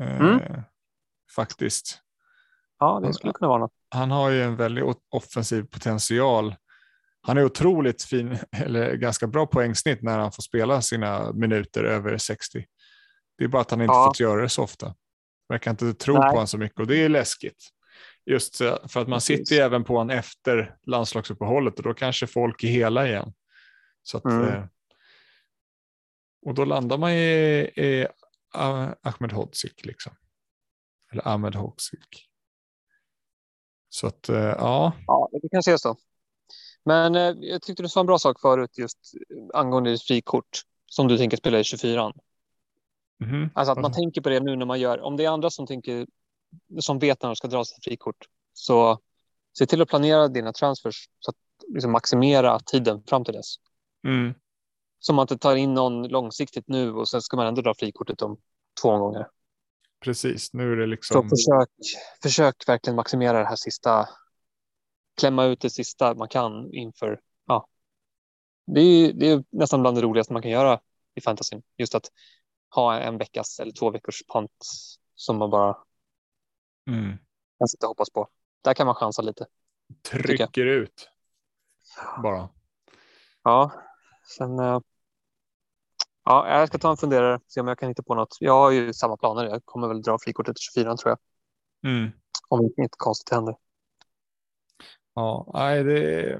Eh, mm. Eh, faktiskt. Ja, det skulle kunna vara något. Han har ju en väldigt offensiv potential. Han är otroligt fin, eller ganska bra poängsnitt när han får spela sina minuter över 60. Det är bara att han inte ja. fått göra det så ofta. Jag kan inte tro Nej. på honom så mycket och det är läskigt. Just för att man sitter ju även på honom efter landslagsuppehållet och då kanske folk är hela igen. Så att, mm. Och då landar man i, i Ahmed Hodzic liksom. Eller Ahmed Hodzic. Så att eh, ja. Ja, det kanske är så. Men eh, jag tyckte du sa en bra sak förut just angående frikort som du tänker spela i 24. Mm. Alltså att man tänker på det nu när man gör, om det är andra som tänker, som vet när de ska dra sitt frikort, så se till att planera dina transfers så att liksom maximera tiden fram till dess. Mm. Så man inte tar in någon långsiktigt nu och sen ska man ändå dra frikortet om två gånger. Precis, nu är det liksom. Så försök, försök verkligen maximera det här sista. Klämma ut det sista man kan inför. Ja. Det är, det är nästan bland det roligaste man kan göra i fantasyn. Just att ha en veckas eller två veckors pant som man bara mm. kan sitta och hoppas på. Där kan man chansa lite. Trycker ut bara. Ja, sen. Ja, jag ska ta en funderare se om jag kan hitta på något. Jag har ju samma planer. Jag kommer väl dra frikortet till 24 tror jag. Mm. Om inte konstigt händer. Ja, nej, det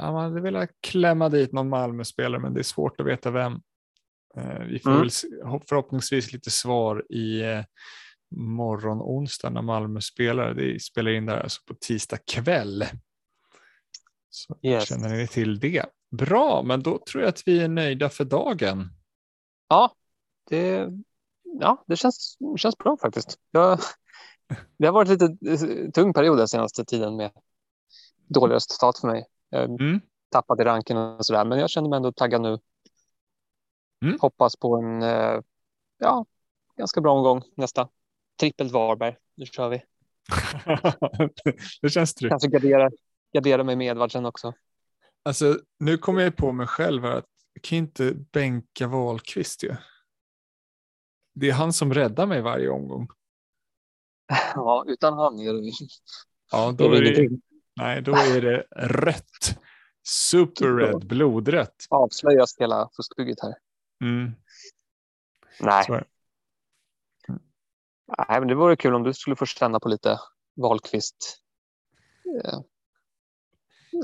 Ja, man hade velat klämma dit någon Malmö-spelare, men det är svårt att veta vem. Eh, vi får mm. väl förhoppningsvis lite svar i eh, morgon onsdag när Malmö spelar. Det spelar in där alltså på tisdag kväll. Så yes. känner ni till det. Bra, men då tror jag att vi är nöjda för dagen. Ja, det, ja, det känns, känns bra faktiskt. Jag, det har varit lite eh, tung period den senaste tiden med dåliga resultat för mig. Jag mm. tappat i ranken och sådär, men jag känner mig ändå taggad nu. Mm. Hoppas på en eh, ja, ganska bra omgång nästa. Trippelt Varberg, nu kör vi. det känns tryggt. Kanske gardera, gardera mig med Edvardsen också. Alltså, nu kommer jag på mig själv här att jag kan inte bänka Wahlqvist ju. Det är han som räddar mig varje omgång. Ja, utan han är det Ja, då är det, nej, då är det rött. Superred, blodrött. Avslöjas hela fuskbygget här. Mm. Nej. Mm. Nej, men det vore kul om du skulle få känna på lite Wahlqvist eh,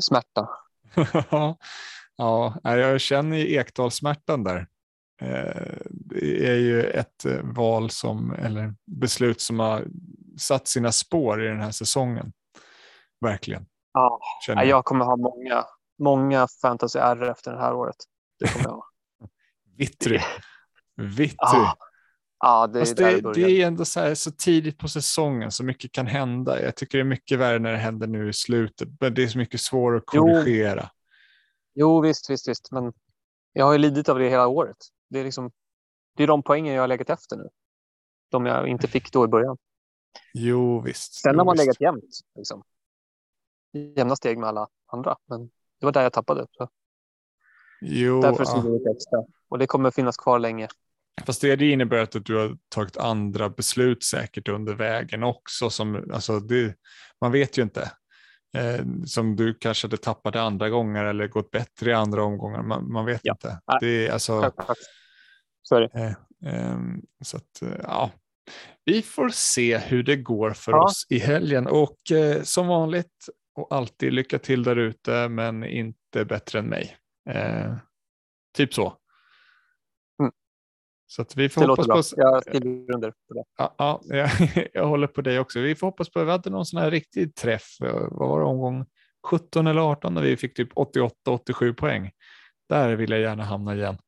smärta. ja, jag känner ju Ekdalsmärtan där. Eh, det är ju ett eh, val som, eller beslut som har satt sina spår i den här säsongen. Verkligen. Ja, jag. jag kommer ha många, många fantasy R efter det här året. Det kommer jag ha. Vittry. Vittry. Ja. Ja, det, är det, det, är ändå så, här, så tidigt på säsongen så mycket kan hända. Jag tycker det är mycket värre när det händer nu i slutet, men det är så mycket svårare att korrigera. Jo, jo visst, visst, visst, men jag har ju lidit av det hela året. Det är, liksom, det är de poängen jag har legat efter nu. De jag inte fick då i början. Jo, visst. Sen har man legat jämnt. Liksom. Jämna steg med alla andra, men det var där jag tappade. Så. Jo, Därför ja. det extra. Och det kommer finnas kvar länge. Fast det, det innebär att du har tagit andra beslut säkert under vägen också. Som, alltså det, man vet ju inte. Eh, som du kanske hade tappat andra gånger eller gått bättre i andra omgångar. Man, man vet ja. inte. Det är alltså, Sorry. Eh, eh, så att, eh, ja. Vi får se hur det går för ja. oss i helgen och eh, som vanligt och alltid lycka till där ute men inte bättre än mig. Eh, typ så. Så att vi får det hoppas på... Jag skriver under på det. Ja, ja jag, jag, håller på dig också. Vi får hoppas på att vi hade någon sån här riktig träff. Vad var det, omgång 17 eller 18 när vi fick typ 88-87 poäng. Där vill jag gärna hamna igen.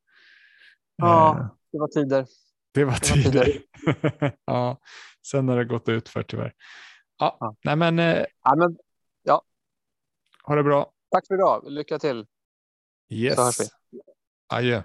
Ja, eh, det var tider. Det var tider. Det var tider. ja, sen har det gått ut för tyvärr. Ja, ja. Nej, men, eh, ja, men ja. Ha det bra. Tack för idag. Lycka till. Yes. Så hörs vi. Adjö.